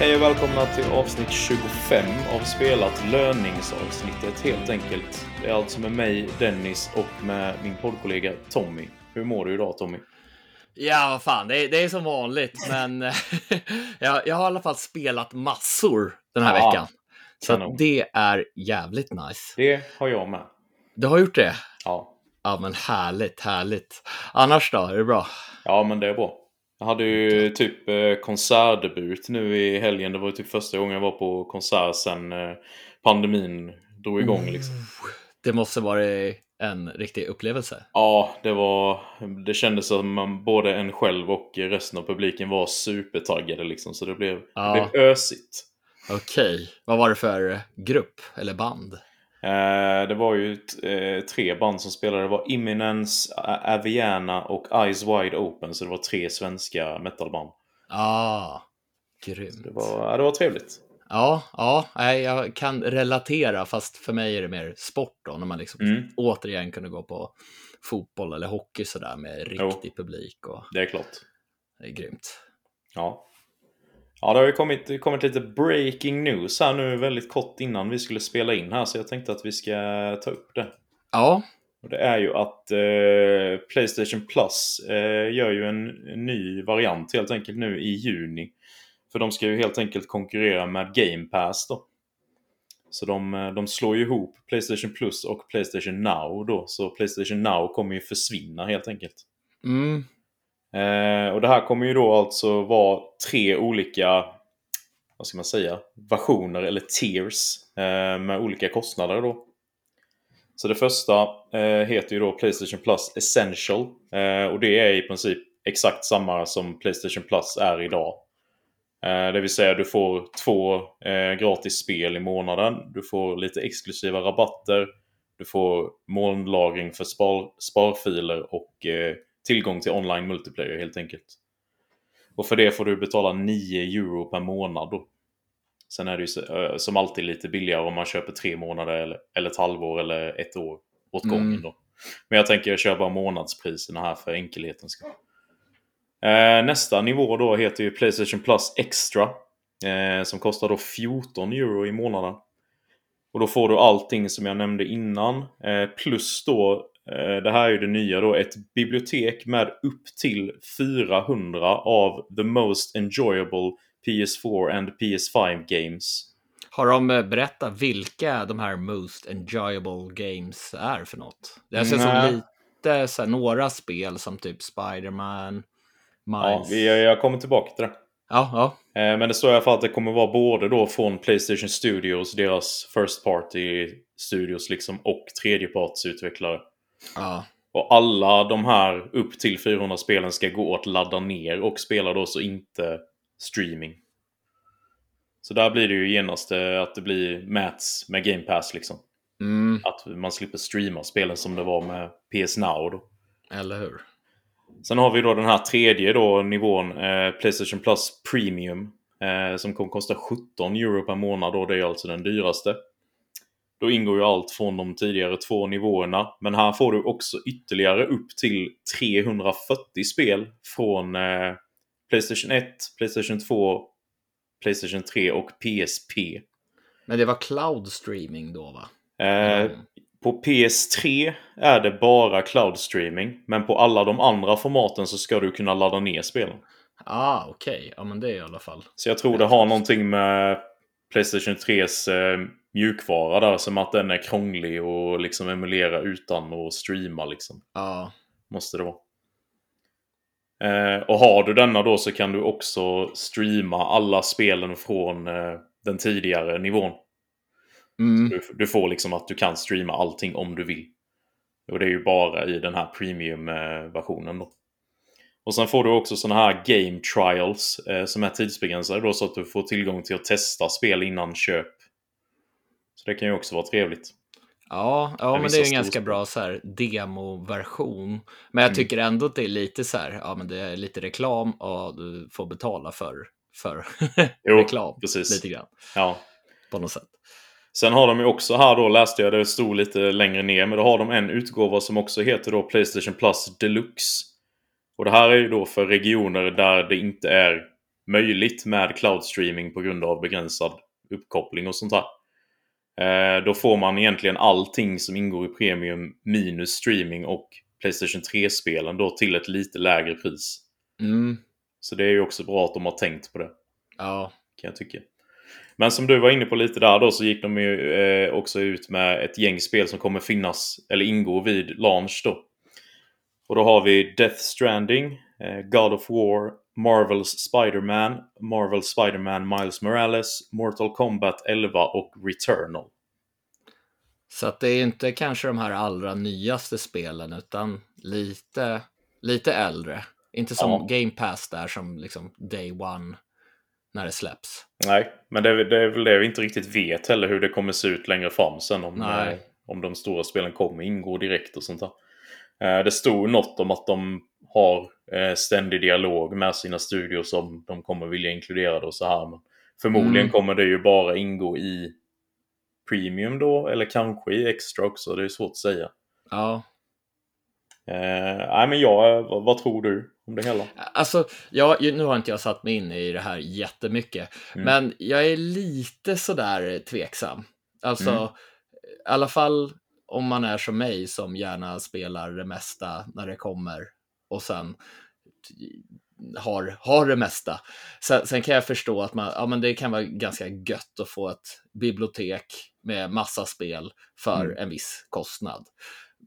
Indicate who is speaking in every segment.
Speaker 1: Hej och välkomna till avsnitt 25 av Spelat löningsavsnittet helt enkelt. Det är alltså med mig, Dennis och med min poddkollega Tommy. Hur mår du idag Tommy?
Speaker 2: Ja, vad fan, det är, det är som vanligt, men jag, jag har i alla fall spelat massor den här
Speaker 1: Ja,
Speaker 2: veckan. Så det är jävligt nice.
Speaker 1: Det har jag med.
Speaker 2: Du har gjort det?
Speaker 1: Ja.
Speaker 2: Ja, men härligt, härligt. Annars då, är det bra?
Speaker 1: Ja, men det är bra. Jag hade ju typ eh, konsertdebut nu i helgen. Det var ju typ första gången jag var på konsert sen eh, pandemin drog igång liksom.
Speaker 2: Det måste vara en riktig upplevelse.
Speaker 1: Ja, det var... Det kändes som man, både en själv och resten av publiken var supertaggade liksom. Så det blev,
Speaker 2: Ja.
Speaker 1: det blev ösigt.
Speaker 2: Okej, vad var det för grupp eller band?
Speaker 1: Eh, det var ju eh, tre band som spelade. Det var Imminence, Aviana och Eyes Wide Open. Så det var tre svenska metalband.
Speaker 2: Ah, grymt.
Speaker 1: Det var, det var trevligt.
Speaker 2: Ja, ja, jag kan relatera, fast för mig är det mer sport då, när man liksom
Speaker 1: Mm.
Speaker 2: återigen kunde gå på fotboll eller hockey sådär med riktig publik och
Speaker 1: Det är klart.
Speaker 2: det är grymt.
Speaker 1: Ja. Ja, det har ju kommit, kommit lite breaking news här nu väldigt kort innan vi skulle spela in här. Så jag tänkte att vi ska ta upp det.
Speaker 2: Ja,
Speaker 1: Och det är ju att eh, Playstation Plus eh, gör ju en, en ny variant helt enkelt nu i juni. För de ska ju helt enkelt konkurrera med Game Pass då. Så de, eh, de slår ju ihop Playstation Plus och Playstation Now då. Så Playstation Now kommer ju försvinna helt enkelt.
Speaker 2: mm,
Speaker 1: Eh, och det här kommer ju då alltså vara tre olika, vad ska man säga, versioner eller tiers eh, med olika kostnader då. Så det första eh, heter ju då Playstation Plus Essential eh, och det är i princip exakt samma som Playstation Plus är idag. Eh, det vill säga du får två eh, gratis spel i månaden, du får lite exklusiva rabatter, du får molnlagring för spar, sparfiler och eh, tillgång till online multiplayer helt enkelt. Och för det får du betala 9 euro per månad då. Sen är det ju eh, som alltid lite billigare om man köper tre månader eller, eller ett halvår eller ett år åt
Speaker 2: Mm.
Speaker 1: gången då. Men jag tänker jag kör bara månadspriserna här för enkelhetens skull. Eh, nästa nivå då heter ju Playstation Plus Extra. Eh, som kostar då 14 euro i månaden. Och då får du allting som jag nämnde innan. Eh, plus då, det här är ju det nya då, ett bibliotek med upp till 400 av the most enjoyable PS4 and PS5 games.
Speaker 2: har de eh, berättat vilka de här most enjoyable games är för något? Det känns som lite så här, några spel som typ Spider-Man,
Speaker 1: Ja,
Speaker 2: Miles.
Speaker 1: vi, jag kommer tillbaka till det.
Speaker 2: ja, ja.
Speaker 1: Eh, Men det står i alla fall att det kommer vara både då från Playstation Studios, deras First Party Studios liksom, och tredjepartsutvecklare.
Speaker 2: Ja.
Speaker 1: Och alla de här upp till 400 spelen ska gå att ladda ner och spela då så inte streaming. Så där blir det ju genast eh, att det blir mats med Game Pass liksom.
Speaker 2: Mm,
Speaker 1: Att man slipper streama spelen som det var med PS Now då.
Speaker 2: eller hur?
Speaker 1: Sen har vi då den här tredje då nivån, eh, Playstation Plus Premium. Eh, som kommer kosta 17 euro per månad då, det är alltså den dyraste. Då ingår ju allt från de tidigare två nivåerna. Men här får du också ytterligare upp till 340 spel från eh, Playstation 1, Playstation 2, Playstation 3 och PSP.
Speaker 2: Men det var cloud streaming då va?
Speaker 1: Eh,
Speaker 2: Mm.
Speaker 1: På PS3 är det bara cloud streaming. Men på alla de andra formaten så ska du kunna ladda ner spelen.
Speaker 2: Ah, okej. Ja, men det är i alla fall.
Speaker 1: Så jag tror det har någonting med Playstation 3s eh, mjukvara där. Som att den är krånglig och liksom emulera utan att streama liksom.
Speaker 2: Ja,
Speaker 1: Måste det vara. Eh, och har du denna då så kan du också streama alla spelen från eh, den tidigare nivån.
Speaker 2: mm.
Speaker 1: Du, du får liksom att du kan streama allting om du vill. Och det är ju bara i den här premium-versionen då. Och sen får du också sådana här game trials eh, som är tidsbegränsade då så att du får tillgång till att testa spel innan köp. Så det kan ju också vara trevligt.
Speaker 2: Ja, ja men det är en ganska bra så här, demoversion. Men jag
Speaker 1: Mm.
Speaker 2: tycker ändå att det är lite så här, ja men det är lite reklam och du får betala för, för
Speaker 1: Jo,
Speaker 2: reklam.
Speaker 1: precis.
Speaker 2: Lite grann,
Speaker 1: Ja.
Speaker 2: på något sätt.
Speaker 1: Sen har de ju också här då, läste jag, det stod lite längre ner, men då har de en utgåva som också heter då Playstation Plus Deluxe. Och det här är ju då för regioner där det inte är möjligt med cloud streaming på grund av begränsad uppkoppling och sånt där. Eh, då får man egentligen allting som ingår i premium minus streaming och Playstation 3-spelen då till ett lite lägre pris.
Speaker 2: Mm.
Speaker 1: Så det är ju också bra att de har tänkt på det.
Speaker 2: Ja.
Speaker 1: Kan jag tycka. Men som du var inne på lite där då så gick de ju eh, också ut med ett gäng spel som kommer finnas eller ingå vid launch då. Och då har vi Death Stranding, eh, God of War, Marvels Spider-Man, Marvel Spider-Man Miles Morales, Mortal Kombat 11 och Returnal.
Speaker 2: Så att det är inte kanske de här allra nyaste spelen utan lite, lite äldre. Inte som
Speaker 1: Ja.
Speaker 2: Game Pass där som liksom day one när det släpps.
Speaker 1: Nej, men det är, det är väl det vi inte riktigt vet heller hur det kommer se ut längre fram sen. Om,
Speaker 2: Nej.
Speaker 1: eh, om de stora spelen kommer ingå direkt och sånt där. Eh, Det stod något om att de har ständig dialog med sina studios som de kommer vilja inkludera och så här. Men förmodligen
Speaker 2: Mm.
Speaker 1: kommer det ju bara ingå i Premium då, eller kanske i Extra också. Det är svårt att säga.
Speaker 2: Ja,
Speaker 1: Eh, nej, men jag, vad, vad tror du om det hela?
Speaker 2: alltså jag, nu har inte jag satt mig in i det här jättemycket,
Speaker 1: Mm.
Speaker 2: men jag är lite sådär tveksam. Alltså,
Speaker 1: Mm.
Speaker 2: i alla fall om man är som mig som gärna spelar det mesta när det kommer och sen har, har det mesta. Sen, sen kan jag förstå att man, ja, men det kan vara ganska gött att få ett bibliotek med massa spel för
Speaker 1: Mm.
Speaker 2: en viss kostnad.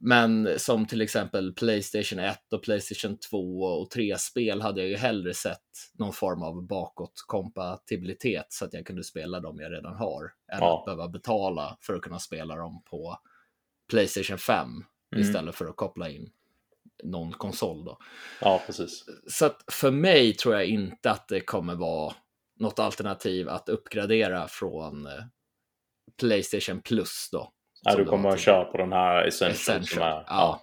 Speaker 2: Men som till exempel Playstation 1 och Playstation 2 och 3-spel hade jag ju hellre sett någon form av bakåtkompatibilitet så att jag kunde spela dem jag redan har än
Speaker 1: Ja.
Speaker 2: att behöva betala för att kunna spela dem på Playstation 5
Speaker 1: Mm.
Speaker 2: istället för att koppla in någon konsol då.
Speaker 1: Ja, precis.
Speaker 2: Så att för mig tror jag inte att det kommer vara något alternativ att uppgradera från eh, Playstation Plus då. Som
Speaker 1: du kommer att köra på den här Essential.
Speaker 2: Essential.
Speaker 1: Som är,
Speaker 2: ja.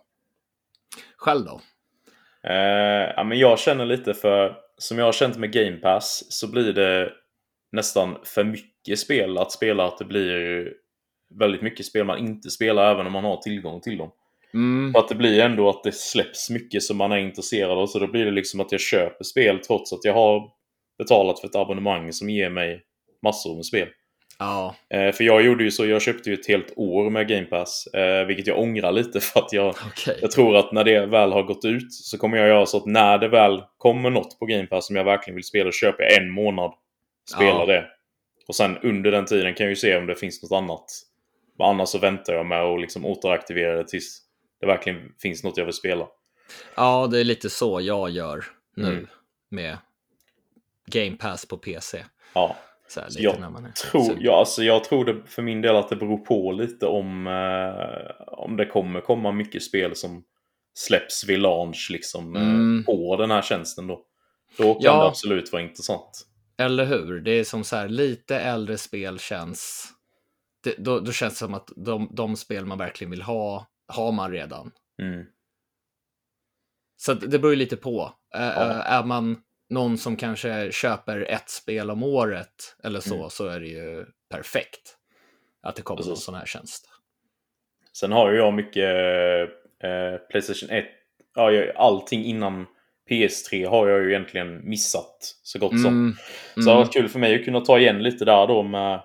Speaker 2: Själv då?
Speaker 1: Eh, ja, men jag känner lite för, som jag har känt med Game Pass, så blir det nästan för mycket spel att spela. Att det blir väldigt mycket spel man inte spelar även om man har tillgång till dem.
Speaker 2: Mm,
Speaker 1: För att det blir ändå att det släpps mycket som man är intresserad av. Så då blir det liksom att jag köper spel trots att jag har betalat för ett abonnemang som ger mig massor med spel.
Speaker 2: ja,
Speaker 1: Eh, för jag gjorde ju så, jag köpte ju ett helt år med Game Pass. Eh, vilket jag ångrar lite för att jag
Speaker 2: okej.
Speaker 1: jag tror att när det väl har gått ut så kommer jag göra så att när det väl kommer något på Game Pass som jag verkligen vill spela, köper jag en månad. Spelar
Speaker 2: Ja.
Speaker 1: det. Och sen under den tiden kan jag ju se om det finns något annat. Men annars så väntar jag med att liksom återaktivera det tills det verkligen finns något jag vill spela.
Speaker 2: Ja, det är lite så jag gör nu
Speaker 1: Mm.
Speaker 2: med Game Pass på PC.
Speaker 1: Ja.
Speaker 2: Så här,
Speaker 1: Så jag Tror, ja, alltså jag tror det för min del att det beror på lite om, eh, om det kommer komma mycket spel som släpps vid launch liksom, eh,
Speaker 2: Mm.
Speaker 1: på den här tjänsten då. Då kan
Speaker 2: Ja.
Speaker 1: det absolut vara intressant.
Speaker 2: Eller hur? Det är som så här, lite äldre spel känns... Det, då, då känns det som att de, de spel man verkligen vill ha, har man redan.
Speaker 1: Mm.
Speaker 2: Så det beror ju lite på.
Speaker 1: Ja.
Speaker 2: Är man någon som kanske köper ett spel om året eller så,
Speaker 1: Mm.
Speaker 2: så är det ju perfekt. Att det kommer någon
Speaker 1: Precis.
Speaker 2: sån här tjänst.
Speaker 1: Sen har ju jag mycket eh, Playstation 1. Ja, allting innan PS3 har jag ju egentligen missat så gott som.
Speaker 2: Mm,
Speaker 1: Så det har
Speaker 2: mm,
Speaker 1: varit kul för mig att kunna ta igen lite där då med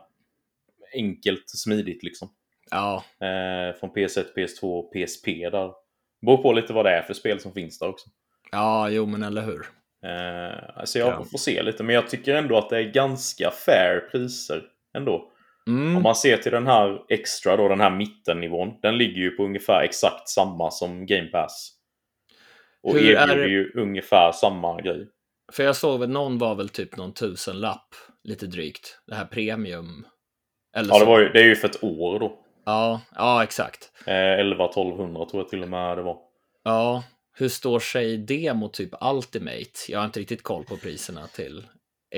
Speaker 1: enkelt smidigt liksom.
Speaker 2: Ja,
Speaker 1: Eh, från PS1, PS2 och PSP där. Beror på lite vad det är för spel som finns där också.
Speaker 2: ja, jo men eller hur.
Speaker 1: Eh, alltså jag
Speaker 2: Ja.
Speaker 1: får se lite, men jag tycker ändå att det är ganska fair priser ändå.
Speaker 2: Mm,
Speaker 1: Om man ser till den här extra då, den här mittennivån. Den ligger ju på ungefär exakt samma som Game Pass. Och
Speaker 2: Hur är
Speaker 1: erbjuder
Speaker 2: det-
Speaker 1: ju ungefär samma grej.
Speaker 2: För jag såg väl någon var väl typ någon tusenlapp, lite drygt. Det här premium. Eller
Speaker 1: Ja, det, var ju, det är ju för ett år då.
Speaker 2: Ja, ja, exakt.
Speaker 1: Eh, 11-1200 tror jag till och med det var.
Speaker 2: Ja, hur står sig det mot typ Ultimate? Jag har inte riktigt koll på priserna till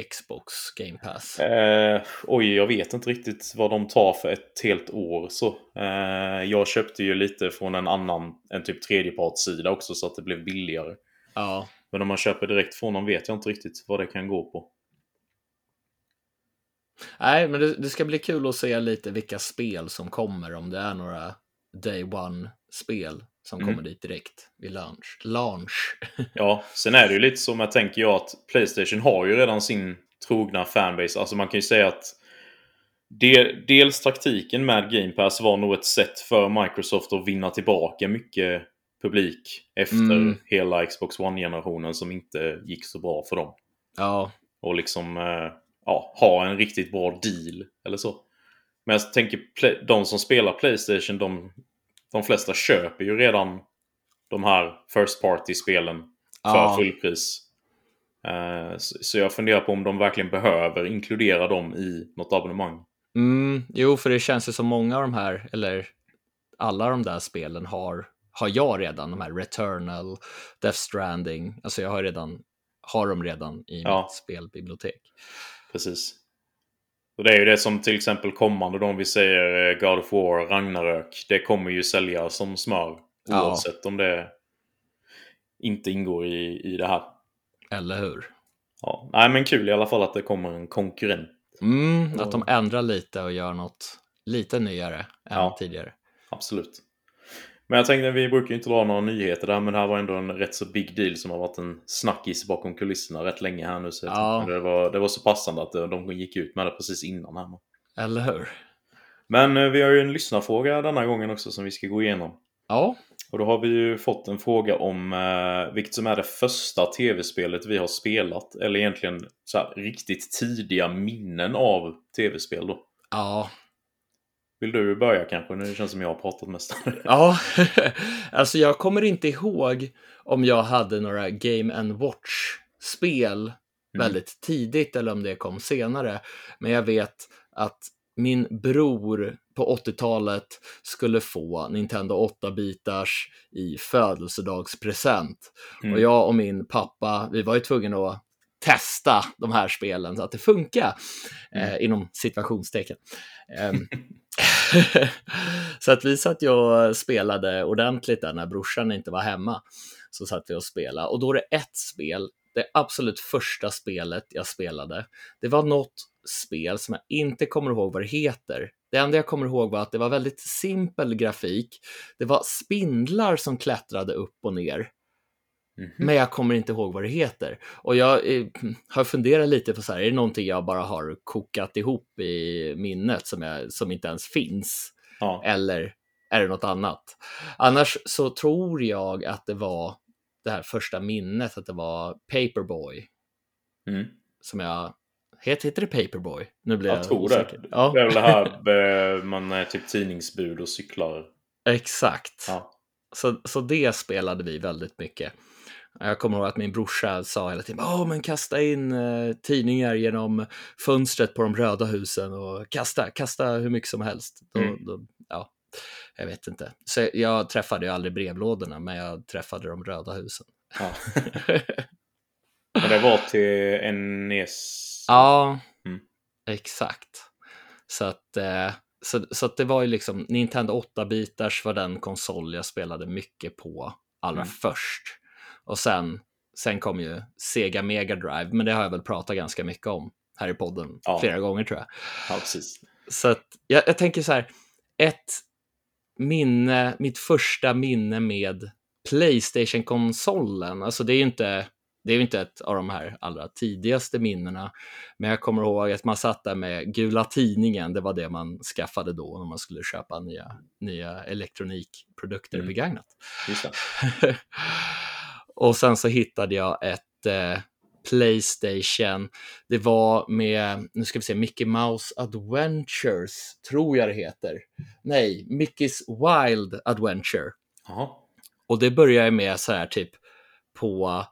Speaker 2: Xbox Game Pass.
Speaker 1: Eh, oj, jag vet inte riktigt vad de tar för ett helt år. Så, eh, jag köpte ju lite från en annan, en typ tredjepartssida också så att det blev billigare.
Speaker 2: Ja,
Speaker 1: Men om man köper direkt från dem vet jag inte riktigt vad det kan gå på.
Speaker 2: Nej, men det, det ska bli kul att se lite vilka spel som kommer, om det är några day one-spel som
Speaker 1: Mm.
Speaker 2: kommer dit direkt vid launch. launch.
Speaker 1: Ja, sen är det ju lite som jag tänker jag att Playstation har ju redan sin trogna fanbase. Alltså man kan ju säga att del, dels taktiken med Game Pass var nog ett sätt för Microsoft att vinna tillbaka mycket publik efter
Speaker 2: Mm.
Speaker 1: hela Xbox One-generationen som inte gick så bra för dem.
Speaker 2: Ja,
Speaker 1: Och liksom eh, ja, ha en riktigt bra deal eller så. Men jag tänker de som spelar Playstation, de, de flesta köper ju redan de här First Party-spelen för
Speaker 2: Ja.
Speaker 1: fullpris. Eh, så, så jag funderar på om de verkligen behöver inkludera dem i något abonnemang.
Speaker 2: Mm, jo, för det känns ju som många av de här, eller alla de där spelen har, har jag redan, de här Returnal, Death Stranding, alltså jag har redan, har dem redan i
Speaker 1: Ja.
Speaker 2: mitt spelbibliotek.
Speaker 1: Precis. Och det är ju det som till exempel kommande, de vi säger eh, God of War, Ragnarök. Det kommer ju sälja som smör.
Speaker 2: Ja.
Speaker 1: Oavsett om det inte ingår i, i det här.
Speaker 2: Eller hur?
Speaker 1: Ja. Nej men kul i alla fall att det kommer en konkurrent.
Speaker 2: Mm, att de ändrar lite och gör något lite nyare än
Speaker 1: Ja.
Speaker 2: tidigare.
Speaker 1: Absolut. Men jag tänkte, vi brukar ju inte dra några nyheter där, men det här var ändå en rätt så big deal som har varit en snackis bakom kulisserna rätt länge här nu. Så
Speaker 2: Ja.
Speaker 1: det, var, det var så passande att de gick ut med det precis innan här.
Speaker 2: Eller hur?
Speaker 1: Men eh, vi har ju en lyssnarfråga denna gången också som vi ska gå igenom.
Speaker 2: Ja,
Speaker 1: Och då har vi ju fått en fråga om eh, vilket som är det första tv-spelet vi har spelat. Eller egentligen så här, riktigt tidiga minnen av tv-spel då.
Speaker 2: ja,
Speaker 1: Vill du börja kanske? Nu känns det som jag har pratat mest.
Speaker 2: ja. alltså jag kommer inte ihåg om jag hade några Game and Watch-spel väldigt tidigt eller om det kom senare. Men jag vet att min bror på 80-talet skulle få Nintendo 8-bitars i födelsedagspresent.
Speaker 1: Mm.
Speaker 2: Och jag och min pappa, vi var ju tvungna att testa de här spelen så att det funkar. Eh, inom situationstecken. Ehm, så att vi satt ju och spelade ordentligt där när brorsan inte var hemma. Så satt vi och spelade och då är det ett spel, det absolut första spelet jag spelade. Det var något spel som jag inte kommer ihåg vad det heter. Det enda jag kommer ihåg var att det var väldigt simpel grafik. Det var spindlar som klättrade upp och ner.
Speaker 1: Mhm.
Speaker 2: Men jag kommer inte ihåg vad det heter. Och jag eh, har funderat lite på så här, är det någonting jag bara har kokat ihop i minnet som, jag, som inte ens finns?
Speaker 1: Ja.
Speaker 2: Eller är det något annat? Annars så tror jag att det var det här första minnet, att det var Paperboy.
Speaker 1: Mm.
Speaker 2: Som jag... Heter, heter det Paperboy? Nu blir
Speaker 1: Jag
Speaker 2: jag,
Speaker 1: tror det.
Speaker 2: Ja,
Speaker 1: Det är väl det här eh, man är typ tidningsbud och cyklar.
Speaker 2: exakt.
Speaker 1: Ja.
Speaker 2: Så, så det spelade vi väldigt mycket. Jag kommer ihåg att min brorsa sa hela tiden, Åh, men kasta in eh, tidningar genom fönstret på de röda husen och kasta, kasta hur mycket som helst. Då,
Speaker 1: Mm.
Speaker 2: då, ja, jag vet inte. Så jag träffade ju aldrig brevlådorna, men jag träffade de röda husen.
Speaker 1: Ja. Det var till NES.
Speaker 2: ja,
Speaker 1: Mm.
Speaker 2: exakt. Så att, eh, så, så att det var ju liksom, Nintendo 8-bitars var den konsol jag spelade mycket på allra
Speaker 1: Mm.
Speaker 2: först. Och sen, sen kom ju Sega Mega Drive, men det har jag väl pratat ganska mycket om här i podden
Speaker 1: Ja.
Speaker 2: flera gånger tror jag.
Speaker 1: Ja, precis.
Speaker 2: Så att jag, jag tänker så här, ett minne, mitt första minne med Playstation-konsolen, alltså det är ju inte, det är ju inte ett av de här allra tidigaste minnena, men jag kommer ihåg att man satt där med gula tidningen, det var det man skaffade då när man skulle köpa nya, nya elektronikprodukter
Speaker 1: Mm.
Speaker 2: begagnat. Och sen så hittade jag ett eh, Playstation. Det var med, nu ska vi se, Mickey Mouse Adventures, tror jag det heter. Nej, Mickey's Wild Adventure.
Speaker 1: Jaha.
Speaker 2: Och det började med så här typ på,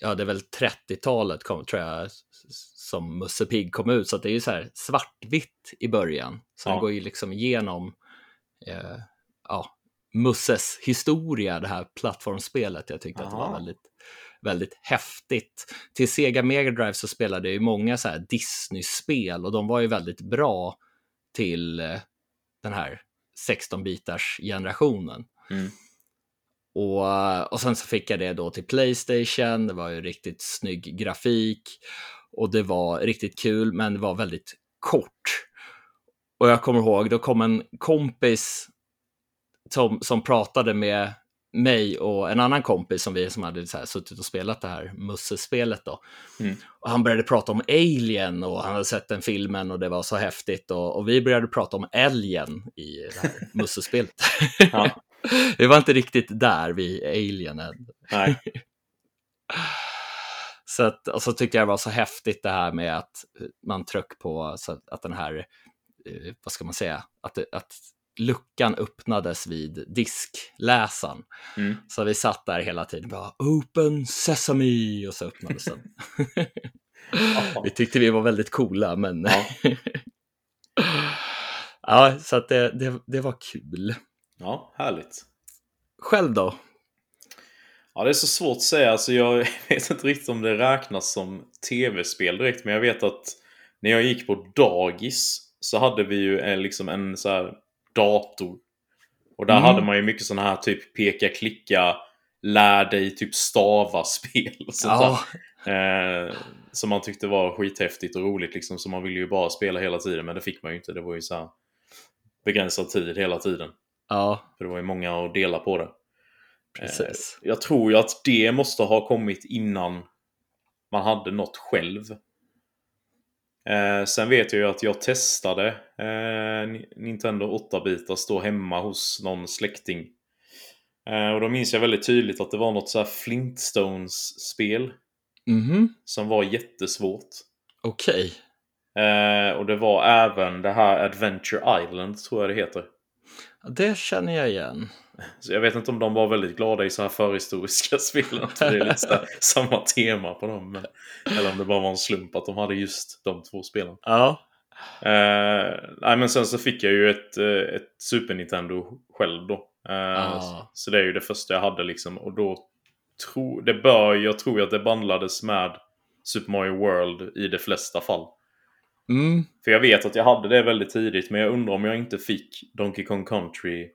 Speaker 2: ja det är väl 30-talet kom, tror jag, som Musse Pigg kom ut. Så det är ju så här svartvitt i början. Så
Speaker 1: Ja.
Speaker 2: det går ju liksom igenom eh, ja, Musses historia, det här plattformsspelet. Jag tyckte att det var
Speaker 1: Aha.
Speaker 2: väldigt, väldigt häftigt. Till Sega Mega Drive så spelade jag ju många så här Disney-spel och de var ju väldigt bra till eh, den här 16-bitars generationen.
Speaker 1: Mm.
Speaker 2: Och, och sen så fick jag det då till Playstation, det var ju riktigt snygg grafik och det var riktigt kul, men det var väldigt kort. Och jag kommer ihåg, då kom en kompis som, som pratade med mig och en annan kompis som vi som hade så här, suttit och spelat det här Musse-spelet då.
Speaker 1: Mm.
Speaker 2: Och han började prata om Alien och han hade sett den filmen och det var så häftigt och, och vi började prata om Alien i det här Musse-spelet.
Speaker 1: Ja.
Speaker 2: vi var inte riktigt där vid Alien än.
Speaker 1: Nej.
Speaker 2: Så att, och så tyckte jag det var så häftigt det här med att man tryck på så att, att den här, eh, vad ska man säga, att, att luckan öppnades vid diskläsaren.
Speaker 1: Mm.
Speaker 2: Så vi satt där hela tiden bara Open Sesame och så öppnades den. vi tyckte vi var väldigt coola men
Speaker 1: Ja.
Speaker 2: ja, så att det, det, det var kul.
Speaker 1: ja, härligt.
Speaker 2: Själv då?
Speaker 1: Ja, det är så svårt att säga. Alltså, jag vet inte riktigt om det räknas som tv-spel direkt. Men jag vet att när jag gick på dagis så hade vi ju en, liksom en så här dator. Och där
Speaker 2: Mm.
Speaker 1: hade man ju mycket sådana här typ peka, klicka, lär dig typ stava-spel och sånt
Speaker 2: Ja,
Speaker 1: där. Eh, som man tyckte var skithäftigt och roligt liksom. Så man ville ju bara spela hela tiden. Men det fick man ju inte. Det var ju så här begränsad tid hela tiden.
Speaker 2: ja,
Speaker 1: För det var ju många att dela på det.
Speaker 2: precis.
Speaker 1: Jag tror ju att det måste ha kommit innan man hade något själv. Eh, sen vet jag ju att jag testade eh, Ni- Nintendo 8-bitar stå hemma hos någon släkting. Eh, och då minns jag väldigt tydligt att det var något så här Flintstones-spel
Speaker 2: Mhm,
Speaker 1: som var jättesvårt.
Speaker 2: okej.
Speaker 1: Eh, och det var även det här Adventure Island, tror jag det heter.
Speaker 2: Det känner jag igen.
Speaker 1: Så jag vet inte om de var väldigt glada i så här förhistoriska spelen. För det är lite samma tema på dem. Eller om det bara var en slump att de hade just de två spelen.
Speaker 2: Ja,
Speaker 1: Eh, nej men sen så fick jag ju ett, eh, ett Super Nintendo själv då. Eh,
Speaker 2: Ah.
Speaker 1: Så det är ju det första jag hade liksom. Och då tror det bör, jag tror att det bandlades med Super Mario World i de flesta fall.
Speaker 2: Mm,
Speaker 1: För jag vet att jag hade det väldigt tidigt, men jag undrar om jag inte fick Donkey Kong Country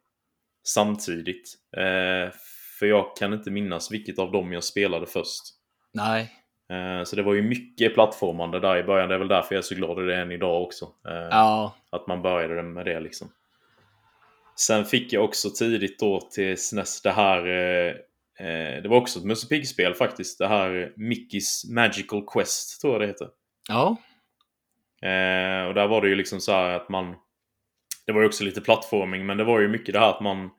Speaker 1: samtidigt. Eh, för jag kan inte minnas vilket av dem jag spelade först.
Speaker 2: nej.
Speaker 1: Eh, så det var ju mycket plattformande där i början. Det är väl därför jag är så glad i det än idag också. Eh,
Speaker 2: Ja,
Speaker 1: Att man började med det liksom. Sen fick jag också tidigt då till SNES det här... Eh, eh, det var också ett Musse Pigg-spel faktiskt. Det här Mickey's Magical Quest tror jag det heter.
Speaker 2: ja,
Speaker 1: Eh, och där var det ju liksom så här att man... Det var ju också lite plattforming, men det var ju mycket det här att man...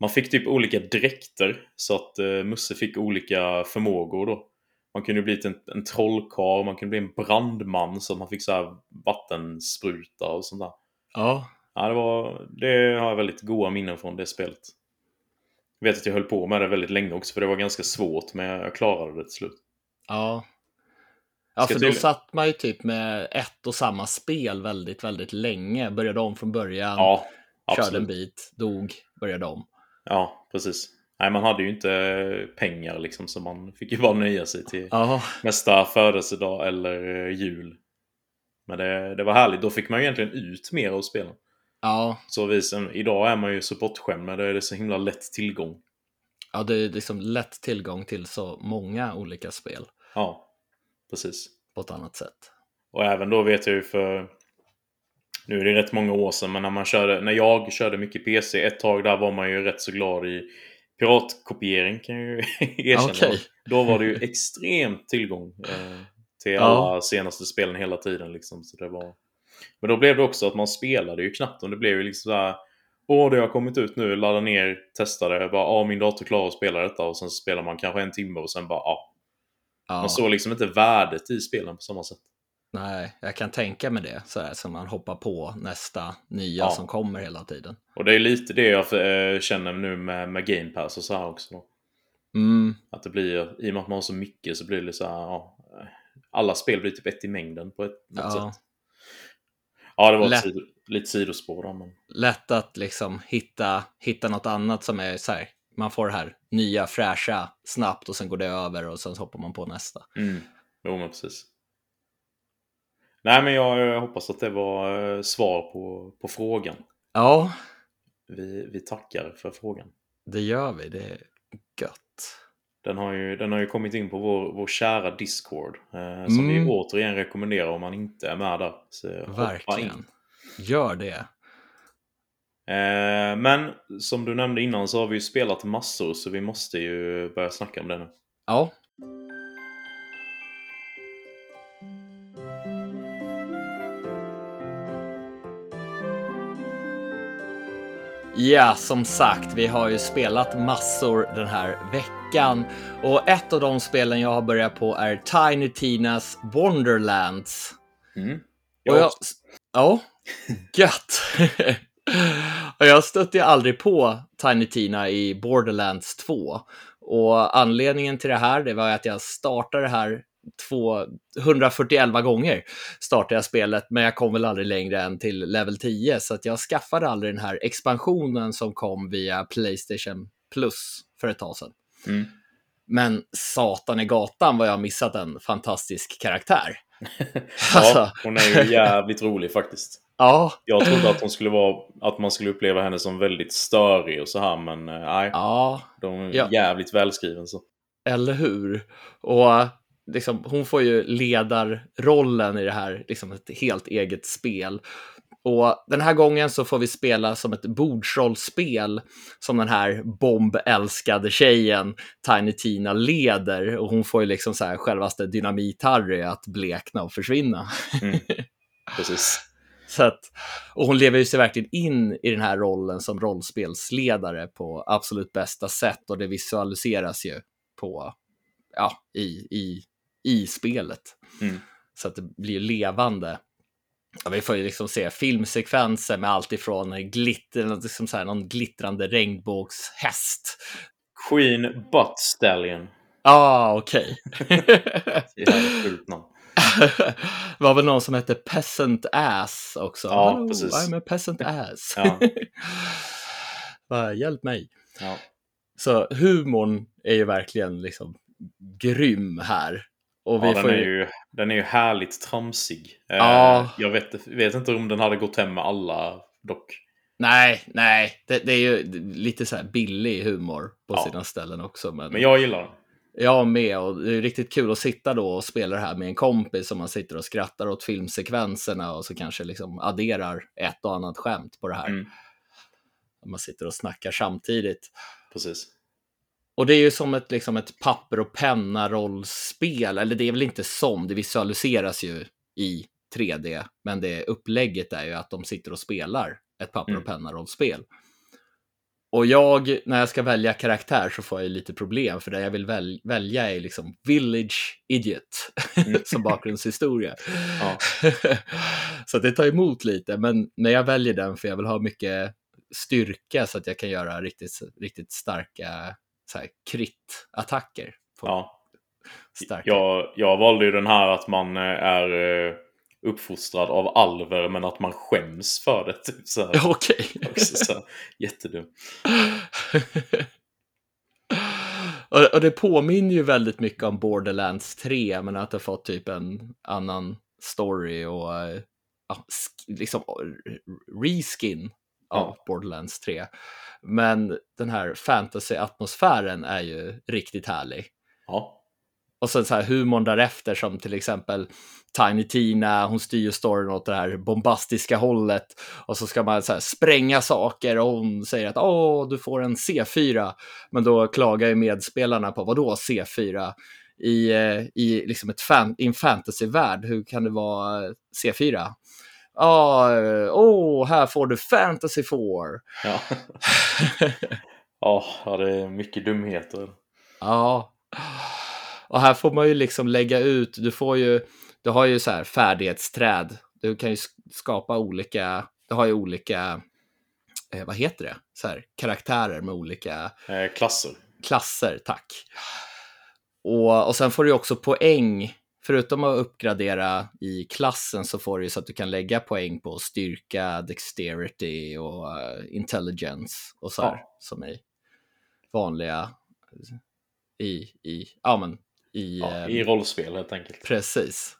Speaker 1: Man fick typ olika dräkter så att eh, Musse fick olika förmågor då. Man kunde bli en, en trollkarl, man kunde bli en brandman så att man fick så här vattenspruta och sånt där.
Speaker 2: ja.
Speaker 1: Ja, det, var, det har jag väldigt goda minnen från det spelet. Jag vet att jag höll på med det väldigt länge också för det var ganska svårt men jag klarade det till slut.
Speaker 2: Ja. Ja, för då satt man ju typ med ett och samma spel väldigt, väldigt länge. Började om från början,
Speaker 1: Ja,
Speaker 2: körde en bit, dog, började om.
Speaker 1: Ja, precis. Nej, man hade ju inte pengar liksom så man fick ju bara nöja sig till
Speaker 2: Ja,
Speaker 1: nästa födelsedag eller jul. Men det, det var härligt. Då fick man ju egentligen ut mer av spelen.
Speaker 2: ja,
Speaker 1: Så vis, idag är man ju så bortskämd med det. är det så himla lätt tillgång.
Speaker 2: ja, det är liksom lätt tillgång till så många olika spel
Speaker 1: Ja, precis.
Speaker 2: på ett annat sätt.
Speaker 1: Och även då vet jag ju för... Nu är det rätt många år sedan, men när, man körde, när jag körde mycket PC ett tag där var man ju rätt så glad i piratkopiering kan jag ju erkänna.
Speaker 2: Okej.
Speaker 1: Då var det ju extremt tillgång eh, till
Speaker 2: Ja.
Speaker 1: alla senaste spelen hela tiden. Liksom, så det var... Men då blev det också att man spelade ju knappt. Och det blev ju liksom så här... Åh, det har kommit ut nu, ladda ner, testa det. Bara, ja, min dator klarar att spela detta. Och sen spelar man kanske en timme och sen bara, ja.
Speaker 2: Ja,
Speaker 1: Man såg liksom inte värdet i spelen på samma sätt.
Speaker 2: nej, jag kan tänka mig det, så här, så man hoppar på nästa nya
Speaker 1: Ja.
Speaker 2: som kommer hela tiden.
Speaker 1: Och det är lite det jag eh, känner nu med, med Game Pass och så här också. Då.
Speaker 2: Mm,
Speaker 1: Att det blir, i och med att man har så mycket så blir det så här, ja, alla spel blir typ ett i mängden på ett något
Speaker 2: Ja.
Speaker 1: sätt. Ja, det var
Speaker 2: Lätt.
Speaker 1: lite sidospår då, men
Speaker 2: lätt att liksom hitta, hitta något annat som är så här, man får det här nya fräscha snabbt och sen går det över och sen hoppar man på nästa.
Speaker 1: mm. Jo, men precis. Nej, men jag hoppas att det var eh, svar på, på frågan.
Speaker 2: Ja,
Speaker 1: Vi, vi tackar för frågan.
Speaker 2: det gör vi, det är gött.
Speaker 1: Den har ju, den har ju kommit in på vår, vår kära Discord. Eh, som
Speaker 2: Mm.
Speaker 1: vi återigen rekommenderar om man inte är med där. Så hoppa in.
Speaker 2: Verkligen. Gör det.
Speaker 1: Eh, men som du nämnde innan så har vi ju spelat massor så vi måste ju börja snacka om det nu.
Speaker 2: Ja. Ja, som sagt, vi har ju spelat massor den här veckan och ett av de spelen jag har börjat på är Tiny Tinas Wonderlands.
Speaker 1: Mm.
Speaker 2: Och jag, ja, gött. jag stötte ju aldrig på Tiny Tina i Borderlands 2. Och anledningen till det här, det var att jag startade det här 141 gånger startade jag spelet, men jag kom väl aldrig längre än till level 10, så att jag skaffade aldrig den här expansionen som kom via Playstation Plus för ett tag sedan.
Speaker 1: Mm.
Speaker 2: Men satan i gatan vad jag har missat en fantastisk karaktär.
Speaker 1: ja,
Speaker 2: Alltså.
Speaker 1: hon är ju jävligt rolig faktiskt.
Speaker 2: Ja,
Speaker 1: Jag trodde att hon skulle vara, att man skulle uppleva henne som väldigt störig och så här, men eh, nej.
Speaker 2: ja,
Speaker 1: De är
Speaker 2: Ja.
Speaker 1: jävligt välskriven så.
Speaker 2: eller hur? Och liksom, hon får ju ledarrollen i det här, liksom ett helt eget spel. Och den här gången så får vi spela som ett bordsrollspel som den här bombälskade tjejen Tiny Tina leder. Och hon får ju liksom så här självaste Dynamit-Harry att blekna och försvinna.
Speaker 1: Mm. Precis.
Speaker 2: Så att, och hon lever ju sig verkligen in i den här rollen som rollspelsledare på absolut bästa sätt och det visualiseras ju på, ja, i, i, i spelet.
Speaker 1: Mm.
Speaker 2: Så att det blir levande. Ja, vi får ju liksom se filmsekvenser med allt ifrån glitter, liksom så här, någon glittrande regnbågshäst.
Speaker 1: Queen Butt Stallion.
Speaker 2: Ah, okej. det var väl någon som hette Peasant Ass också.
Speaker 1: Ja,
Speaker 2: Hello,
Speaker 1: precis.
Speaker 2: I'm a peasant ass.
Speaker 1: Ja.
Speaker 2: Hjälp mig.
Speaker 1: Ja.
Speaker 2: Så humorn är ju verkligen liksom grym här. Och vi
Speaker 1: Ja, den,
Speaker 2: får
Speaker 1: är
Speaker 2: ju...
Speaker 1: ju, den är ju härligt tramsig. Eh,
Speaker 2: Ja.
Speaker 1: Jag vet, vet inte om den hade gått hem med alla dock.
Speaker 2: Nej, nej, det, det är ju lite så här billig humor på
Speaker 1: Ja.
Speaker 2: sina ställen också. Men,
Speaker 1: Men jag gillar den.
Speaker 2: Jag med och det är riktigt kul att sitta då och spela det här med en kompis som man sitter och skrattar åt filmsekvenserna och så kanske liksom adderar ett och annat skämt på det här.
Speaker 1: Mm.
Speaker 2: Man sitter och snackar samtidigt.
Speaker 1: Precis.
Speaker 2: Och det är ju som ett, liksom ett papper och penna-rollspel, eller det är väl inte som, det visualiseras ju i 3D, men det upplägget är ju att de sitter och spelar ett papper och
Speaker 1: Mm.
Speaker 2: penna-rollspel. Och jag, när jag ska välja karaktär så får jag lite problem, för det jag vill väl, välja är liksom Village Idiot
Speaker 1: Mm.
Speaker 2: som bakgrundshistoria.
Speaker 1: Ja.
Speaker 2: så det tar emot lite, men när jag väljer den för jag vill ha mycket styrka så att jag kan göra riktigt, riktigt starka krit-attacker.
Speaker 1: Ja.
Speaker 2: starka.
Speaker 1: Jag, jag valde ju den här att man eh, är eh, uppfostrad av alver men att man skäms för det. Typ så här.
Speaker 2: Okej.
Speaker 1: Också så här, jättedum.
Speaker 2: och, det påminner ju väldigt mycket om Borderlands 3, men att det fått typ en annan story och eh, ja, liksom reskin av
Speaker 1: Ja.
Speaker 2: Borderlands 3. Men den här fantasy-atmosfären är ju riktigt härlig.
Speaker 1: Ja.
Speaker 2: Och sen så här humorn därefter som till exempel Tiny Tina, hon styr ju storyn åt det här bombastiska hållet. Och så ska man så här spränga saker och hon säger att åh, du får en C4. Men då klagar ju medspelarna på vadå C4? I, eh, i, liksom ett fan, i en fantasyvärld, hur kan det vara eh, C4? Ja, eh, åh, här får du Fantasy 4.
Speaker 1: Ja. Ja, ja, det är mycket dumheter.
Speaker 2: Ja. Och här får man ju liksom lägga ut, du får ju, du har ju så här färdighetsträd. Du kan ju sk- skapa olika, du har ju olika, eh, vad heter det, så här karaktärer med olika
Speaker 1: Eh, klasser.
Speaker 2: klasser, tack. Och, och sen får du också poäng, förutom att uppgradera i klassen så får du så att du kan lägga poäng på styrka, dexterity och eh, intelligence och så här,
Speaker 1: Ja.
Speaker 2: som är vanliga i, i, ja men i,
Speaker 1: Ja, I rollspel helt enkelt.
Speaker 2: precis.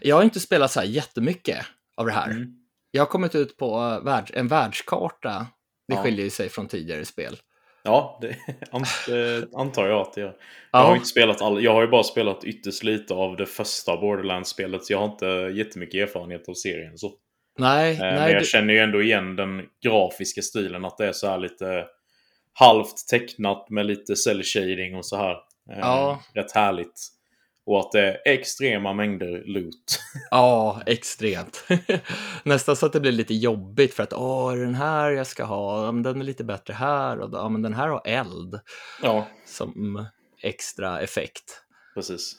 Speaker 2: Jag har inte spelat så här jättemycket av det här.
Speaker 1: Mm.
Speaker 2: Jag har kommit ut på eh, en världskarta. Det
Speaker 1: Ja.
Speaker 2: skiljer ju sig från tidigare spel.
Speaker 1: Ja, det eh, antar jag att det gör. Jag har inte spelat all, Jag har ju bara spelat ytterst lite av det första Borderlands-spelet så jag har inte jättemycket erfarenhet av serien. Så.
Speaker 2: Nej,
Speaker 1: Eh,
Speaker 2: nej.
Speaker 1: Men jag
Speaker 2: du-
Speaker 1: känner ju ändå igen den grafiska stilen. Att det är så här lite halvt tecknat med lite cell shading och så här. Eh,
Speaker 2: Ja.
Speaker 1: Rätt härligt. Och att det är extrema mängder loot.
Speaker 2: Ja, extremt. Nästan så att det blir lite jobbigt för att åh, är den här jag ska ha? Den är lite bättre här och ja, men den här har eld
Speaker 1: ja,
Speaker 2: som extra effekt.
Speaker 1: precis.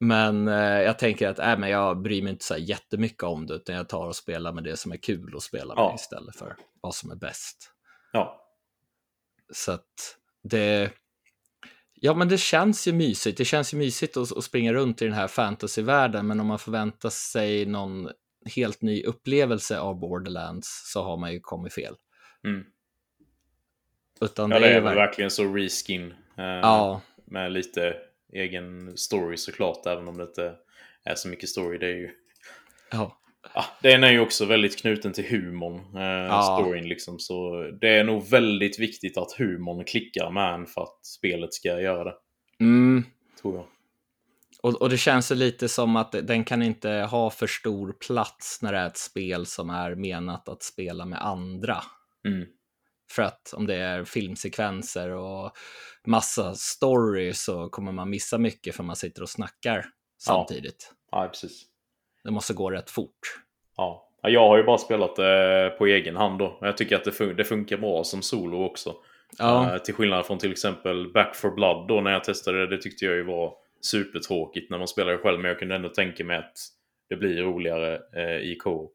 Speaker 2: Men eh, jag tänker att äh, men jag bryr mig inte så här jättemycket om det, utan jag tar och spelar med det som är kul att spela med
Speaker 1: Ja.
Speaker 2: istället för vad som är bäst.
Speaker 1: Ja,
Speaker 2: Så att det... Ja, men det känns ju mysigt. Det känns ju mysigt att, att springa runt i den här fantasyvärlden, men om man förväntar sig någon helt ny upplevelse av Borderlands så har man ju kommit fel.
Speaker 1: mm.
Speaker 2: Utan
Speaker 1: ja
Speaker 2: det,
Speaker 1: det är
Speaker 2: är
Speaker 1: väl
Speaker 2: verk-
Speaker 1: verkligen så reskin. Eh,
Speaker 2: Ja,
Speaker 1: Med lite egen story såklart. Även om det inte är så mycket story. Det är ju...
Speaker 2: ja,
Speaker 1: Ja, den är ju också väldigt knuten till humorn. Eh,
Speaker 2: Ja.
Speaker 1: Storyn liksom. Så det är nog väldigt viktigt att humorn klickar med en för att spelet ska göra det.
Speaker 2: mm.
Speaker 1: Tror jag.
Speaker 2: Och, och det känns lite som att den kan inte ha för stor plats när det är ett spel som är menat att spela med andra.
Speaker 1: Mm.
Speaker 2: För att om det är filmsekvenser och massa story så kommer man missa mycket för man sitter och snackar samtidigt.
Speaker 1: Ja, precis.
Speaker 2: Det måste gå rätt fort.
Speaker 1: Ja. Ja, Jag har ju bara spelat det på egen hand då. Men jag tycker att det, fun- det funkar bra som solo också.
Speaker 2: Ja,
Speaker 1: Eh, till skillnad från till exempel Back for Blood då när jag testade det. Det tyckte jag ju var supertråkigt när man spelade själv. Men jag kunde ändå tänka mig att det blir roligare eh, i co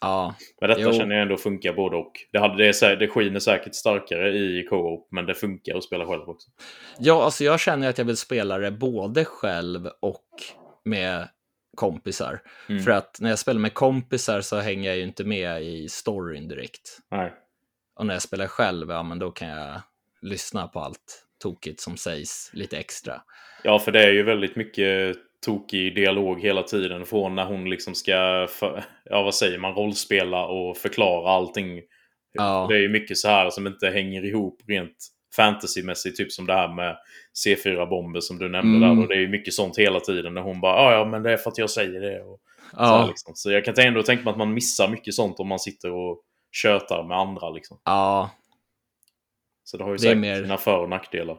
Speaker 2: ja,
Speaker 1: Men detta
Speaker 2: Jo.
Speaker 1: känner jag ändå funkar både och. Det, hade, det, är, det skiner säkert starkare i co-op, men det funkar att spela själv också.
Speaker 2: ja, alltså jag känner att jag vill spela det både själv och med kompisar.
Speaker 1: Mm.
Speaker 2: För att när jag spelar med kompisar så hänger jag ju inte med i storyn direkt.
Speaker 1: Nej.
Speaker 2: Och när jag spelar själv, ja men då kan jag lyssna på allt tokigt som sägs lite extra.
Speaker 1: Ja, för det är ju väldigt mycket tokig dialog hela tiden. Från när hon liksom ska, för, ja vad säger man, rollspela och förklara allting.
Speaker 2: Ja.
Speaker 1: Det är ju mycket så här som inte hänger ihop rent fantasymässigt. Typ som det här med C4-bomber som du nämnde
Speaker 2: Mm.
Speaker 1: där. Och det är mycket sånt hela tiden. När hon bara ja, ja men det är för att jag säger det. Och så, här,
Speaker 2: Ja,
Speaker 1: liksom. så jag kan ändå tänka mig att man missar mycket sånt om man sitter och tjötar med andra. Liksom.
Speaker 2: ja,
Speaker 1: Så det har ju
Speaker 2: Det
Speaker 1: säkert
Speaker 2: mer-
Speaker 1: sina för och nackdelar.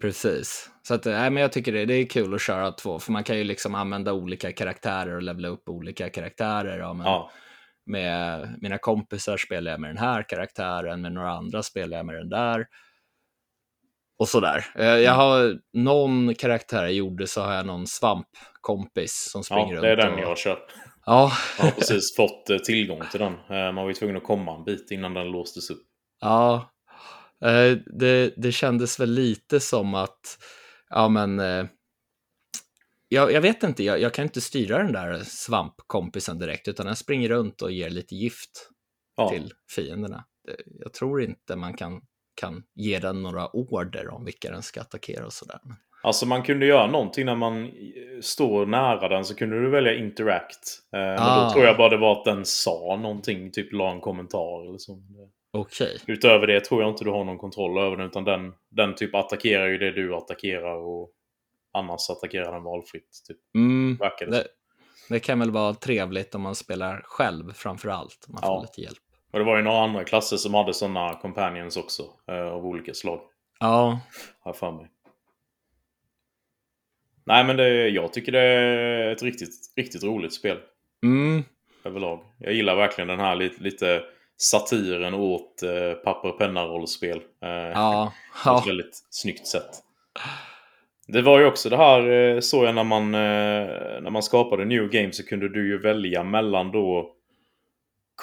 Speaker 2: precis. Så att, nej, men jag tycker det, det är kul att köra två, för man kan ju liksom använda olika karaktärer och levela upp olika karaktärer. Ja, men
Speaker 1: Ja,
Speaker 2: Med mina kompisar spelar jag med den här karaktären, med några andra spelar jag med den där. Och sådär. Eh, Jag
Speaker 1: Mm.
Speaker 2: har någon karaktär jag gjorde så har jag någon svampkompis som springer
Speaker 1: ja
Speaker 2: runt.
Speaker 1: det är den
Speaker 2: och...
Speaker 1: jag har kört.
Speaker 2: Ja,
Speaker 1: Jag har precis fått eh, tillgång till den. Eh, Man var ju tvungen att komma en bit innan den låstes upp.
Speaker 2: Ja, det, det kändes väl lite som att, ja men, jag, jag vet inte, jag, jag kan inte styra den där svampkompisen direkt, utan den springer runt och ger lite gift
Speaker 1: Ja,
Speaker 2: till fienderna. Jag tror inte man kan, kan ge den några order om vilka den ska attackera och sådär.
Speaker 1: Alltså man kunde göra någonting när man eh, står nära den så kunde du välja interact. Eh, Men
Speaker 2: Ah.
Speaker 1: då tror jag bara det var att den sa någonting, typ la en kommentar eller så.
Speaker 2: Okej,
Speaker 1: Utöver det tror jag inte du har någon kontroll över den utan den, den typ attackerar ju det du attackerar och annars attackerar den valfritt. Typ,
Speaker 2: mm,
Speaker 1: det
Speaker 2: det, kan väl vara trevligt om man spelar själv framför allt, om man får
Speaker 1: Ja.
Speaker 2: lite hjälp.
Speaker 1: Och det var ju några andra klasser som hade sådana companions också. Eh, av olika slag.
Speaker 2: Ja,
Speaker 1: Har för mig. Nej men det, jag tycker det är ett riktigt, riktigt roligt spel.
Speaker 2: mm,
Speaker 1: Överlag. Jag gillar verkligen den här lite, lite satiren åt eh, papper och penna-rollspel. Eh,
Speaker 2: ja,
Speaker 1: På
Speaker 2: ja,
Speaker 1: ett väldigt snyggt sätt. Det var ju också det här, eh, såg jag när man, eh, när man skapade New Game så kunde du ju välja mellan då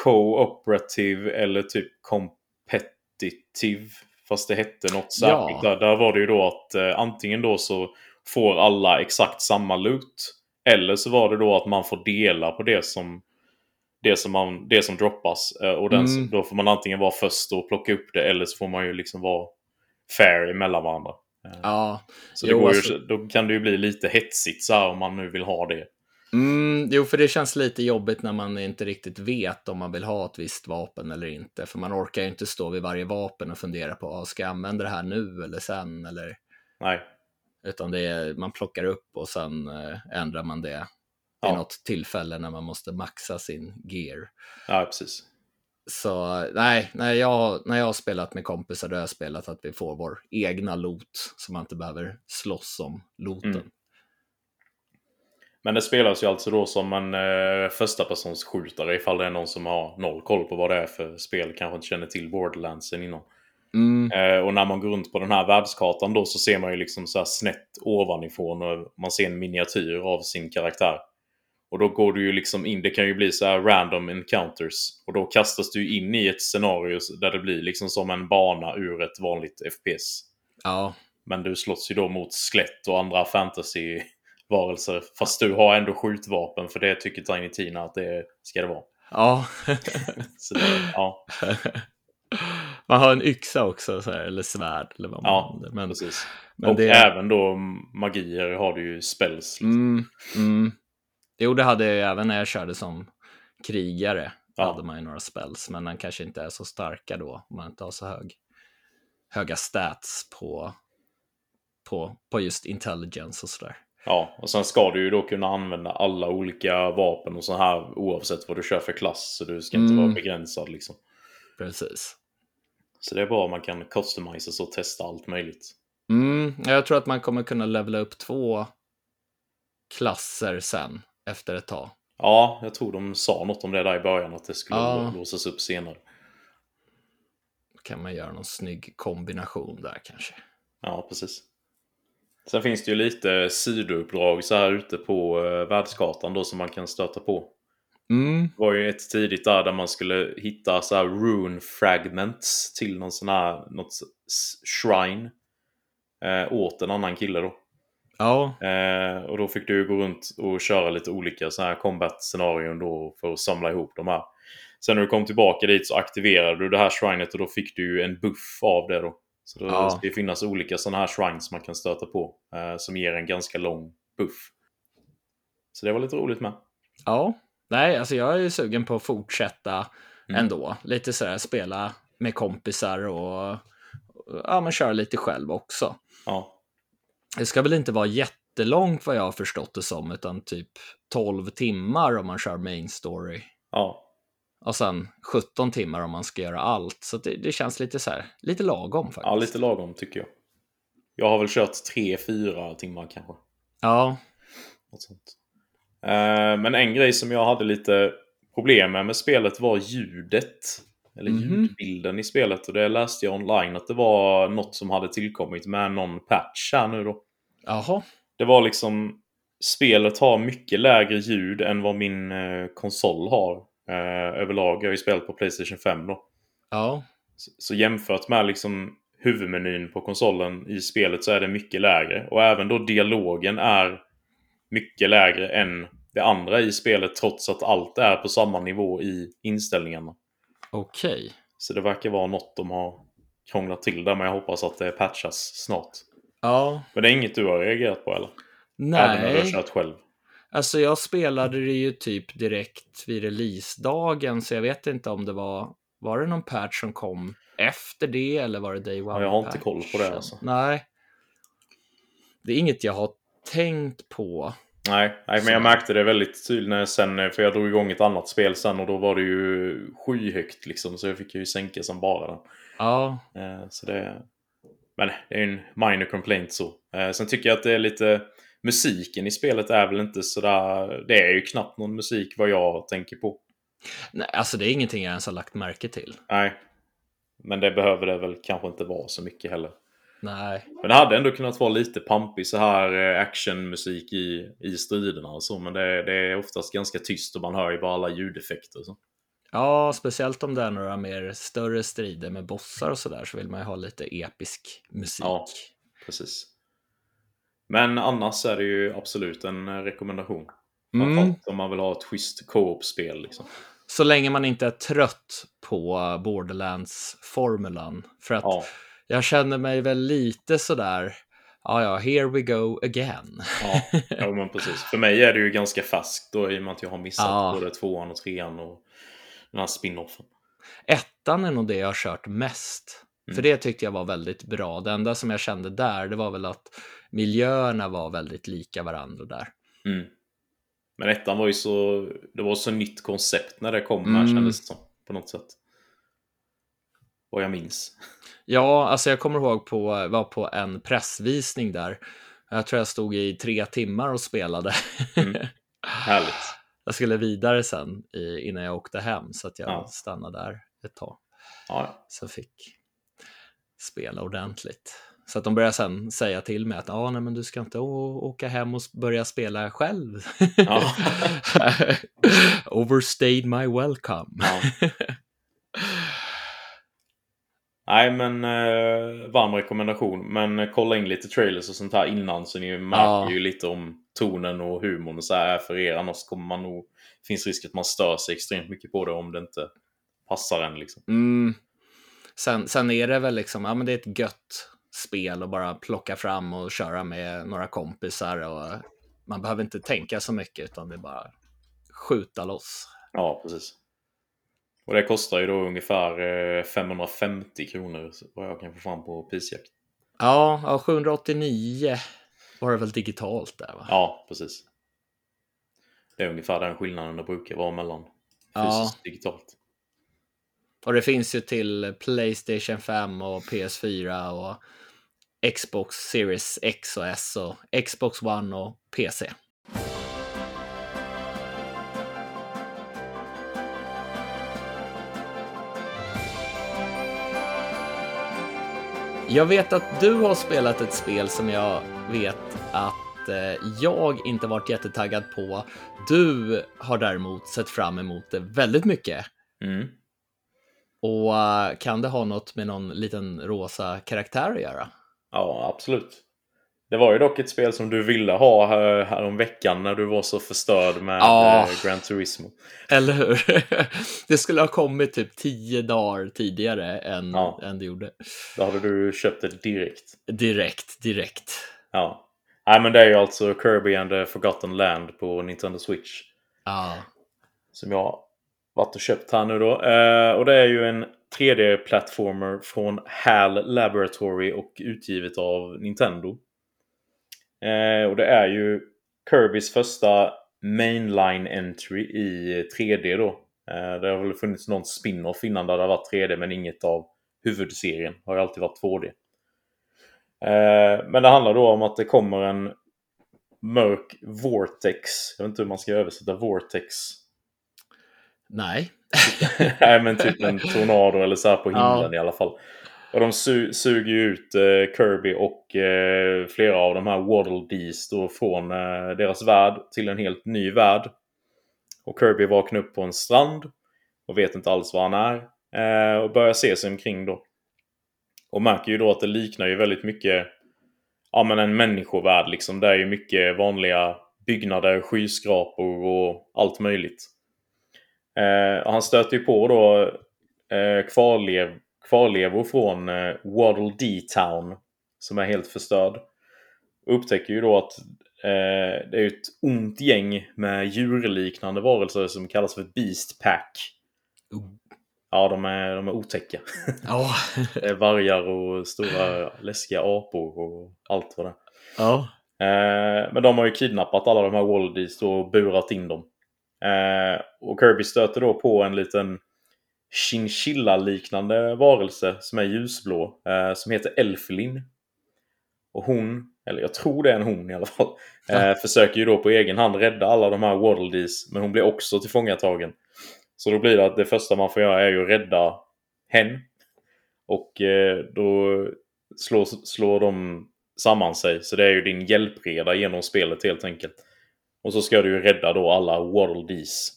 Speaker 1: cooperative eller typ competitive. Fast det hette något särskilt
Speaker 2: Ja.
Speaker 1: där. Där var det ju då att eh, antingen då så får alla exakt samma loot. Eller så var det då att man får dela på det som det som, man, det som droppas. Eh, och den,
Speaker 2: Mm.
Speaker 1: då får man antingen vara först och plocka upp det eller så får man ju liksom vara fair emellan varandra. Eh,
Speaker 2: ja.
Speaker 1: så det
Speaker 2: Jo,
Speaker 1: går
Speaker 2: alltså-
Speaker 1: ju, då kan det ju bli lite hetsigt så här om man nu vill ha det.
Speaker 2: Mm, jo, för det känns lite jobbigt när man inte riktigt vet om man vill ha ett visst vapen eller inte. För man orkar ju inte stå vid varje vapen och fundera på, ah, ska jag använda det här nu eller sen? Eller,
Speaker 1: Nej,
Speaker 2: utan det är, man plockar upp och sen eh, ändrar man det
Speaker 1: Ja.
Speaker 2: något tillfälle när man måste maxa sin gear.
Speaker 1: Ja, precis.
Speaker 2: Så nej, när jag, när jag har spelat med kompisar då har jag spelat att vi får vår egna loot så man inte behöver slåss om looten.
Speaker 1: Mm. Men det spelas ju alltså då som en eh, första persons skjutare ifall det är någon som har noll koll på vad det är för spel, kanske inte känner till Borderlandsen innan.
Speaker 2: Mm,
Speaker 1: Eh, och när man går runt på den här världskartan då så ser man ju liksom så här snett ovanifrån och man ser en miniatyr av sin karaktär. Och då går du ju liksom in, det kan ju bli så här random encounters. Och då kastas du in i ett scenario där det blir liksom som en bana ur ett vanligt FPS.
Speaker 2: ja,
Speaker 1: Men du slåss ju då mot skelett och andra fantasy-varelser. Fast du har ändå skjutvapen för det tycker Tiny Tina att det ska det vara.
Speaker 2: ja.
Speaker 1: Det, ja,
Speaker 2: man har en yxa också, så här, eller svärd eller vad man
Speaker 1: Ja,
Speaker 2: använder. Men,
Speaker 1: precis.
Speaker 2: men
Speaker 1: och
Speaker 2: det...
Speaker 1: även då magier har du ju spells. Liksom.
Speaker 2: Mm, mm. Jo, det hade jag även när jag körde som krigare.
Speaker 1: Ja.
Speaker 2: hade man ju några spells, men de kanske inte är så starka då. Om man inte har så hög, höga stats på, på, på just intelligence och sådär.
Speaker 1: Ja, och sen ska du ju då kunna använda alla olika vapen och så här oavsett vad du kör för klass. Så du ska inte
Speaker 2: Mm.
Speaker 1: vara begränsad liksom.
Speaker 2: Precis.
Speaker 1: Så det är bra om man kan customisa och testa allt möjligt.
Speaker 2: Mm, jag tror att man kommer kunna levela upp två klasser sen, efter ett tag.
Speaker 1: Ja, jag tror de sa något om det där i början, att det skulle
Speaker 2: Ja.
Speaker 1: låsas upp senare.
Speaker 2: Då kan man göra någon snygg kombination där kanske.
Speaker 1: Ja, precis. Sen finns det ju lite sidouppdrag så här ute på eh, världskartan då som man kan stöta på.
Speaker 2: Mm,
Speaker 1: Det var ju ett tidigt där där man skulle hitta så här rune fragments till någon sån här, något shrine. Eh, åt en annan kille då.
Speaker 2: ja,
Speaker 1: Eh, och då fick du gå runt och köra lite olika så här combat-scenarion då för att samla ihop de här. Sen när du kom tillbaka dit så aktiverade du det här shrinet och då fick du ju en buff av det då. Så då
Speaker 2: Ja.
Speaker 1: ska det finnas olika sådana här shrines man kan stöta på. Eh, som ger en ganska lång buff. Så det var lite roligt med.
Speaker 2: ja. Nej, alltså jag är ju sugen på att fortsätta
Speaker 1: Mm.
Speaker 2: ändå. Lite sådär spela med kompisar och ja, men köra lite själv också.
Speaker 1: Ja,
Speaker 2: Det ska väl inte vara jättelångt vad jag har förstått det som, utan typ 12 timmar om man kör main story.
Speaker 1: ja,
Speaker 2: Och sen 17 timmar om man ska göra allt. Så det, det känns lite så här, lite lagom faktiskt.
Speaker 1: ja, lite lagom tycker jag. Jag har väl kört 3-4 timmar kanske.
Speaker 2: Ja,
Speaker 1: Något sånt. Eh, men en grej som jag hade lite problem med med spelet var ljudet. Eller
Speaker 2: Mhm.
Speaker 1: ljudbilden i spelet. Och det läste jag online att det var något som hade tillkommit med någon patch här nu då.
Speaker 2: jaha.
Speaker 1: Det var liksom... Spelet har mycket lägre ljud än vad min eh, konsol har. Eh, överlag. Jag har ju spelat på Playstation 5 då.
Speaker 2: Ja,
Speaker 1: Så, så jämfört med liksom huvudmenyn på konsolen i spelet så är det mycket lägre. Och även då dialogen är mycket lägre än det andra i spelet trots att allt är på samma nivå i inställningarna.
Speaker 2: okej.
Speaker 1: Så det verkar vara något de har krånglat till där men jag hoppas att det patchas snart.
Speaker 2: Ja,
Speaker 1: Men det är inget du har reagerat på eller? Även när du har
Speaker 2: nej.
Speaker 1: kört själv?
Speaker 2: Alltså jag spelade det ju typ direkt vid releasedagen, så jag vet inte om det var, var det någon patch som kom efter det eller var det day one?
Speaker 1: Ja, jag har inte
Speaker 2: patchen?
Speaker 1: koll på det, alltså.
Speaker 2: Nej. Det är inget jag har tänkt på.
Speaker 1: Nej, nej men jag märkte det väldigt tydligt när jag sen, för jag drog igång ett annat spel sen och då var det ju skyhögt liksom så jag fick ju sänka som bara den.
Speaker 2: Ja,
Speaker 1: Eh, Så det... Men det är ju en minor complaint så. Eh, Sen tycker jag att det är lite... Musiken i spelet är väl inte sådär... Det är ju knappt någon musik vad jag tänker på.
Speaker 2: nej, alltså det är ingenting jag ens har lagt märke till.
Speaker 1: Nej. Men det behöver det väl kanske inte vara så mycket heller.
Speaker 2: Nej.
Speaker 1: Men det hade ändå kunnat vara lite pampig så här eh, actionmusik i, i striderna och så. Men det, det är oftast ganska tyst och man hör ju bara alla ljudeffekter. och Så.
Speaker 2: Ja, speciellt om det är några mer större strider med bossar och sådär så vill man ju ha lite episk musik.
Speaker 1: Ja. Precis. Men annars är det ju absolut en eh, rekommendation.
Speaker 2: Mm.
Speaker 1: Om man vill ha ett schysst co-op-spel. Liksom.
Speaker 2: Så länge man inte är trött på Borderlands-formulan. För att
Speaker 1: Ja,
Speaker 2: jag känner mig väl lite sådär, ja ja, here we go again.
Speaker 1: ja, ja, men precis. För mig är det ju ganska färskt då i och med att jag har missat
Speaker 2: Ja.
Speaker 1: både tvåan och trean och den här spin-offen.
Speaker 2: Ettan är nog det jag har kört mest. För
Speaker 1: Mm.
Speaker 2: det tyckte jag var väldigt bra. Det enda som jag kände där, det var väl att miljöerna var väldigt lika varandra där.
Speaker 1: Mm. Men ettan var ju så... Det var så nytt koncept när det kom här
Speaker 2: Mm.
Speaker 1: kändes det som. På något sätt. Vad jag minns.
Speaker 2: Ja, alltså jag kommer ihåg på, var på en pressvisning där. Jag tror jag stod i tre timmar och spelade.
Speaker 1: Mm. Härligt.
Speaker 2: jag skulle vidare sen i, innan jag åkte hem, så att jag
Speaker 1: Ja.
Speaker 2: stannade där ett tag.
Speaker 1: Ja,
Speaker 2: Så fick spela ordentligt. Så att de började sen säga till mig att ah, nej, men du ska inte åka hem och börja spela själv.
Speaker 1: Ja.
Speaker 2: Overstayed my welcome.
Speaker 1: ja. Nej, men eh, varm rekommendation. Men eh, kolla in lite trailers och sånt här innan så ni märker
Speaker 2: Ja.
Speaker 1: ju lite om tonen och humorn och så här för er. Annars kommer man nog... finns risk att man stör sig extremt mycket på det om det inte passar en liksom.
Speaker 2: Mm. Sen, sen är det väl liksom, ja men det är ett gött spel att bara plocka fram och köra med några kompisar och man behöver inte tänka så mycket utan det är bara skjuta loss.
Speaker 1: Ja, precis. Och det kostar ju då ungefär eh, 550 kronor vad jag kan få fram på Pisjakt.
Speaker 2: Ja, ja 789 var det väl digitalt där va?
Speaker 1: Ja, precis. Det är ungefär den skillnaden det brukar vara mellan fysiskt och digitalt.
Speaker 2: Och det finns ju till Playstation 5 och PS4 och Xbox Series X och S och Xbox One och PC. Jag vet att du har spelat ett spel som jag vet att eh, jag inte varit jättetaggad på. Du har däremot sett fram emot det väldigt mycket.
Speaker 1: Mm.
Speaker 2: Och eh, kan det ha något med någon liten rosa karaktär att göra?
Speaker 1: Ja, absolut. Det var ju dock ett spel som du ville ha här, här om veckan när du var så förstörd med
Speaker 2: Ja.
Speaker 1: eh, Gran Turismo.
Speaker 2: Eller hur? Det skulle ha kommit typ tio dagar tidigare än,
Speaker 1: Ja.
Speaker 2: än det gjorde.
Speaker 1: Då hade du köpt det direkt.
Speaker 2: Direkt, direkt.
Speaker 1: Ja. Nej, men det är ju alltså Kirby and the Forgotten Land på Nintendo Switch.
Speaker 2: Ja.
Speaker 1: Som jag varit och köpt här nu då. Eh, och det är ju en 3D-plattformer från HAL Laboratory och utgivet av Nintendo. Eh, och det är ju Kirbys första mainline entry i 3D då. Eh, det har väl funnits någon spin-off innan där det har varit 3D men inget av huvudserien. Har ju alltid varit 2D. Eh, men det handlar då om att det kommer en mörk vortex. Jag vet inte hur man ska översätta vortex.
Speaker 2: Nej.
Speaker 1: Nej men typ en tornado eller så här på
Speaker 2: Ja.
Speaker 1: himlen i alla fall. Och de su- suger ju ut eh, Kirby och eh, flera av de här Waddle Dees då från eh, deras värld till en helt ny värld. Och Kirby vaknar upp på en strand och vet inte alls var han är. Eh, och börjar se sig omkring då. Och märker ju då att det liknar ju väldigt mycket ja, men en människovärld liksom. Det är ju mycket vanliga byggnader, skyskrapor och allt möjligt. Eh, han stöter ju på då eh, kvarlev, kvarlevor från eh, Waddle D-Town som är helt förstörd. Upptäcker ju då att eh, det är ett ont gäng med djurliknande varelser som kallas för Beast Pack.
Speaker 2: Oh.
Speaker 1: Ja, de är, de är otäcka.
Speaker 2: Ja.
Speaker 1: Vargar och stora läskiga apor och allt vad det är.
Speaker 2: ja.
Speaker 1: Eh, men de har ju kidnappat alla de här Waldies och burat in dem. Eh, och Kirby stöter då på en liten chinchilla-liknande varelse som är ljusblå. Eh, som heter Elflin. Och hon, eller jag tror det är en hon i alla fall, eh, försöker ju då på egen hand rädda alla de här Waddledees. Men hon blir också tillfångatagen. Så då blir det att det första man får göra är ju att rädda hen. Och eh, då slår, slår de samman sig. Så det är ju din hjälpreda genom spelet helt enkelt. Och så ska du ju rädda då alla Waddle Dees.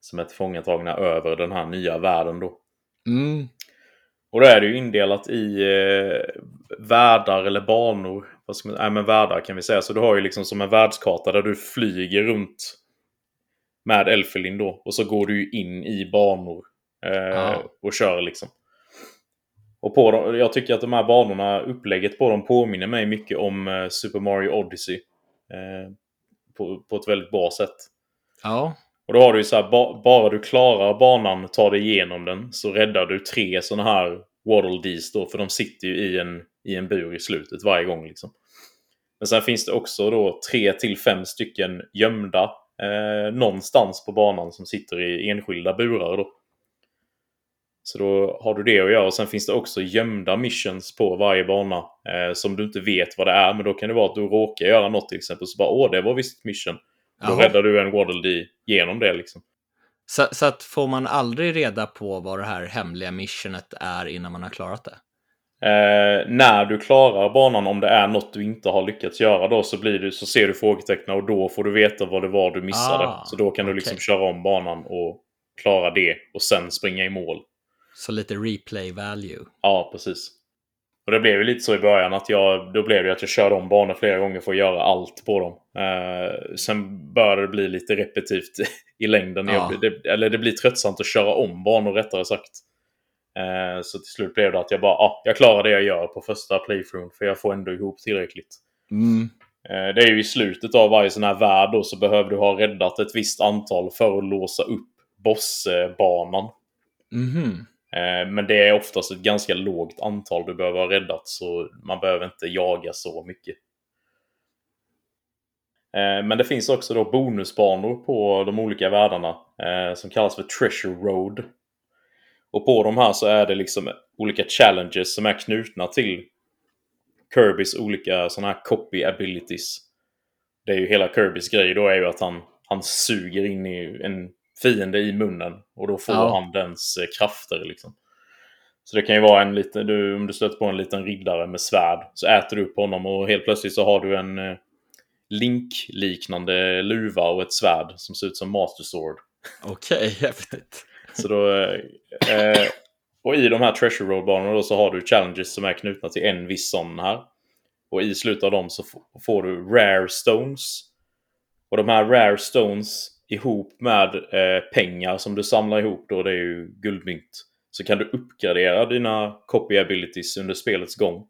Speaker 1: Som är tillfångatagna över den här nya världen då.
Speaker 2: Mm.
Speaker 1: Och då är det ju indelat i eh, världar eller banor. Vad ska man, nej men världar kan vi säga. Så du har ju liksom som en världskarta där du flyger runt med Elfelin då. Och så går du ju in i banor. Eh. Och kör liksom. Och på dem, jag tycker att de här banorna, upplägget på dem påminner mig mycket om eh, Super Mario Odyssey. Eh, på, på ett väldigt bra sätt.
Speaker 2: Ja.
Speaker 1: Och då har du ju så här, ba, bara du klarar banan, tar dig igenom den, så räddar du tre sådana här Waddle Dees då, för de sitter ju i en, i en bur i slutet varje gång liksom. Men sen finns det också då tre till fem stycken gömda eh, någonstans på banan som sitter i enskilda burar. Då. Så då har du det att göra. Och sen finns det också gömda missions på varje bana eh, som du inte vet vad det är. Men då kan det vara att du råkar göra något till exempel. Så bara åh, det var visst mission. Då
Speaker 2: Jaha.
Speaker 1: räddar du en Waddle genom det liksom.
Speaker 2: Så, så att får man aldrig reda på vad det här hemliga missionet är innan man har klarat det?
Speaker 1: Eh, när du klarar banan, om det är något du inte har lyckats göra då, så, blir du, så ser du frågetecknen och då får du veta vad det var du missade.
Speaker 2: Ah,
Speaker 1: så då kan du
Speaker 2: okej.
Speaker 1: liksom köra om banan och klara det och sen springa i mål.
Speaker 2: Så lite replay value.
Speaker 1: Ja, precis. Och det blev ju lite så i början att jag, då blev det att jag körde om banor flera gånger för att göra allt på dem. Eh, sen började det bli lite repetitivt i längden.
Speaker 2: Ja.
Speaker 1: Jag, det, eller det blir tröttsamt att köra om banor rättare sagt. Eh, så till slut blev det att jag bara, ah, jag klarar det jag gör på första playthroughen för jag får ändå ihop tillräckligt.
Speaker 2: Mm.
Speaker 1: Eh, Det är ju i slutet av varje sån här värld då så behöver du ha räddat ett visst antal för att låsa upp bossbanan.
Speaker 2: Mhm.
Speaker 1: Eh, Eh, men det är oftast ett ganska lågt antal du behöver ha räddat så man behöver inte jaga så mycket. Eh, men det finns också då bonusbanor på de olika världarna eh, som kallas för Treasure Road. Och på de här så är det liksom olika challenges som är knutna till Kirbys olika sådana här copy abilities. Det är ju hela Kirbys grej då är ju att han, han suger in i en fiende i munnen och då får
Speaker 2: Ja.
Speaker 1: han dens eh, krafter liksom. Så det kan ju vara en liten, du, om du stöter på en liten riddare med svärd så äter du upp honom och helt plötsligt så har du en eh, Link-liknande luva och ett svärd som ser ut som Master Sword.
Speaker 2: Okej, häftigt.
Speaker 1: Så då, eh, och i de här Treasure Road-banorna då så har du challenges som är knutna till en viss sån här. Och i slutet av dem så får du Rare Stones. Och de här Rare Stones ihop med eh, pengar som du samlar ihop då, det är ju guldmynt. Så kan du uppgradera dina copy abilities under spelets gång.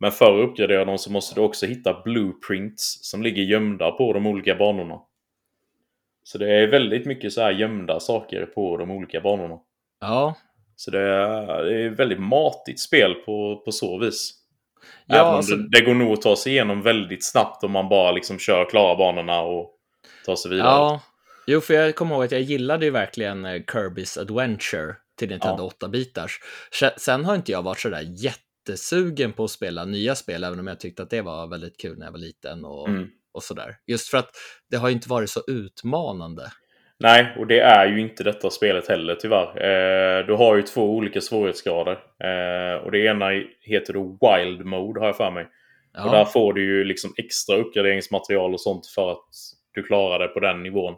Speaker 1: Men för att uppgradera dem så måste du också hitta blueprints som ligger gömda på de olika banorna. Så det är väldigt mycket så här gömda saker på de olika banorna.
Speaker 2: Ja,
Speaker 1: Så det är, det är väldigt matigt spel på, på så vis.
Speaker 2: ja
Speaker 1: Även
Speaker 2: alltså,
Speaker 1: det, det går nog att ta sig igenom väldigt snabbt om man bara liksom kör klara banorna och tar sig vidare.
Speaker 2: ja. Jo, för jag kommer ihåg att jag gillade ju verkligen eh, Kirby's Adventure till Nintendo 8-bitars. Se- Sen har inte jag varit sådär jättesugen på att spela nya spel, även om jag tyckte att det var väldigt kul när jag var liten och,
Speaker 1: Mm.
Speaker 2: och sådär. Just för att det har ju inte varit så utmanande.
Speaker 1: Nej, och det är ju inte detta spelet heller tyvärr. Eh, du har ju två olika svårighetsgrader. Eh, och det ena heter då Wild Mode har jag för mig. Och där
Speaker 2: Ja,
Speaker 1: får du ju liksom extra uppgraderingsmaterial och sånt för att du klarar det på den nivån.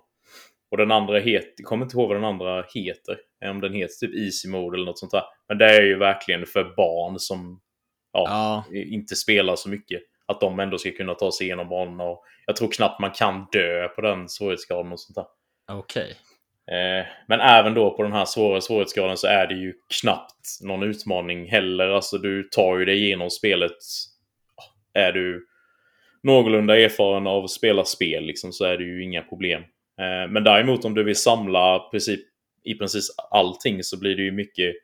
Speaker 1: Och den andra heter, jag kommer inte ihåg vad den andra heter. Eh, Om den heter typ Easy Mode eller något sånt där. Men det är ju verkligen för barn som ja,
Speaker 2: ja,
Speaker 1: inte spelar så mycket. Att de ändå ska kunna ta sig igenom banorna. Och jag tror knappt man kan dö på den svårighetsgraden och sånt där.
Speaker 2: okej.
Speaker 1: Eh, men även då på den här svåra svårighetsgraden så är det ju knappt någon utmaning heller. Alltså du tar ju dig igenom spelet. Är du någorlunda erfaren av att spela spel liksom, så är det ju inga problem. Eh, men däremot om du vill samla princip, i princip allting så blir det ju mycket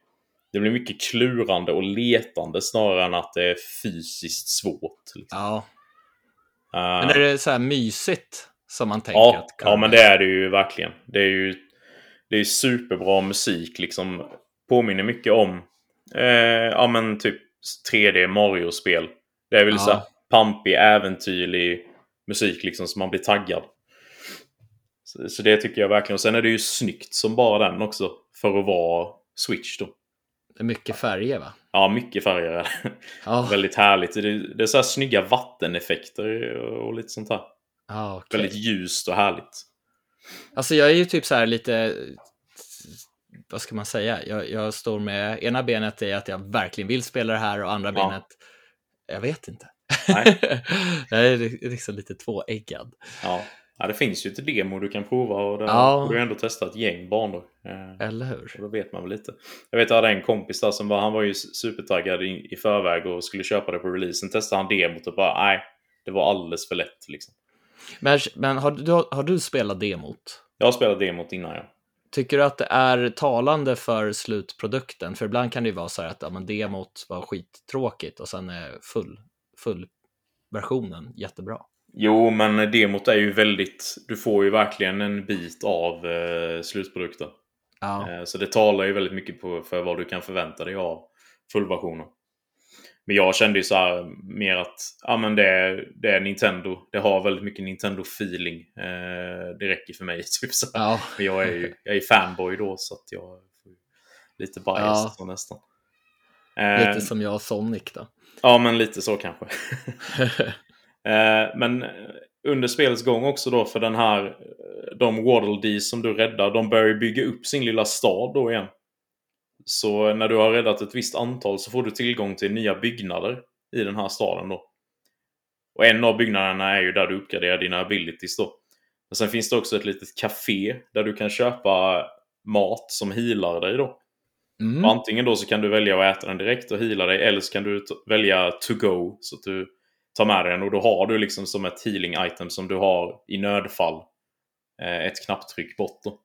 Speaker 1: det blir mycket klurande och letande snarare än att det är fysiskt svårt. Liksom.
Speaker 2: Ja.
Speaker 1: Eh,
Speaker 2: Men är det så här mysigt som man tänker
Speaker 1: Ja,
Speaker 2: att
Speaker 1: ja, men det är det ju verkligen. Det är ju det är superbra musik liksom. Påminner mycket om eh, ja, men typ 3D Mario-spel. Det är väl
Speaker 2: Ja.
Speaker 1: så här pampig, äventyrlig musik liksom som man blir taggad. Så, så det tycker jag verkligen. Och sen är det ju snyggt som bara den också. För att vara Switch då.
Speaker 2: Det är mycket färger va?
Speaker 1: Ja, mycket färger.
Speaker 2: Ja,
Speaker 1: Väldigt härligt. Det, det är så här snygga vatteneffekter och lite sånt här.
Speaker 2: ja okej.
Speaker 1: Väldigt ljust och härligt.
Speaker 2: Alltså jag är ju typ så här lite, vad ska man säga, jag, jag står med, ena benet är att jag verkligen vill spela det här och andra
Speaker 1: Ja.
Speaker 2: benet, jag vet inte.
Speaker 1: Nej.
Speaker 2: jag är liksom lite tvåeggad.
Speaker 1: Ja. ja, det finns ju ett demo du kan prova och där
Speaker 2: Ja.
Speaker 1: får du ändå testa ett gäng banor. Eh,
Speaker 2: Eller hur?
Speaker 1: och då vet man väl lite. Jag vet jag hade en kompis där som var, han var ju supertaggad i, i förväg och skulle köpa det på releasen. Testade han demot och bara nej, det var alldeles för lätt liksom.
Speaker 2: Men, men har, du, har du spelat demot?
Speaker 1: Jag har spelat demot innan ja.
Speaker 2: Tycker du att det är talande för slutprodukten? För ibland kan det ju vara så här att ja, men demot var skittråkigt och sen är full, full versionen jättebra.
Speaker 1: Jo, men demot är ju väldigt... Du får ju verkligen en bit av eh, slutprodukten.
Speaker 2: Ja.
Speaker 1: Eh, så det talar ju väldigt mycket på, för vad du kan förvänta dig av fullversionen. Men jag kände ju så här mer att ja, men det, är, det är Nintendo. Det har väldigt mycket Nintendo-feeling. Eh, det räcker för mig. Typ så.
Speaker 2: Ja.
Speaker 1: Men jag är ju jag är fanboy då så att jag är lite biased
Speaker 2: Ja.
Speaker 1: nästan. Eh,
Speaker 2: Lite som jag och Sonic då.
Speaker 1: Ja, men lite så kanske. Eh, men under spelets gång också då för den här, eh, de Waddle Dees som du räddar, de börjar bygga upp sin lilla stad då igen. Så när du har räddat ett visst antal så får du tillgång till nya byggnader i den här staden då. Och en av byggnaderna är ju där du uppgraderar dina abilities då. Men sen finns det också ett litet café där du kan köpa mat som healar dig då.
Speaker 2: Mm.
Speaker 1: Antingen då så kan du välja att äta den direkt och hila dig eller så kan du välja to go så att du tar med dig den och då har du liksom som ett healing item som du har i nödfall. Eh, ett knapptryck bort då.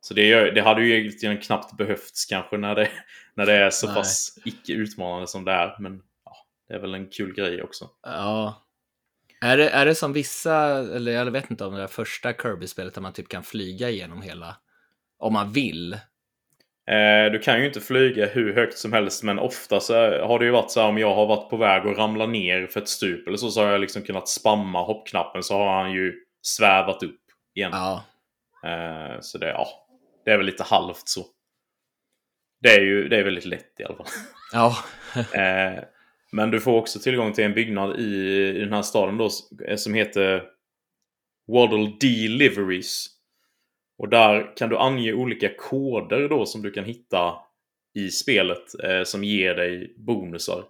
Speaker 1: Så det, det hade ju egentligen knappt behövts kanske när det, när det är så
Speaker 2: Nej.
Speaker 1: pass icke utmanande som det är. Men ja, det är väl en kul grej också.
Speaker 2: Ja. Är det, är det som vissa, eller jag vet inte om det är första Kirby-spelet där man typ kan flyga igenom hela, om man vill.
Speaker 1: Eh, du kan ju inte flyga hur högt som helst men ofta så har det ju varit så här om jag har varit på väg att ramla ner för ett stup eller så, så har jag liksom kunnat spamma hoppknappen så har han ju svävat upp igen.
Speaker 2: Ja.
Speaker 1: Eh, så det, ja, det är väl lite halvt så. Det är ju det är väldigt lätt i alla fall.
Speaker 2: Ja.
Speaker 1: Eh, men du får också tillgång till en byggnad i, i den här staden då som heter Waddle Deliveries. Och där kan du ange olika koder då som du kan hitta i spelet eh, som ger dig bonusar.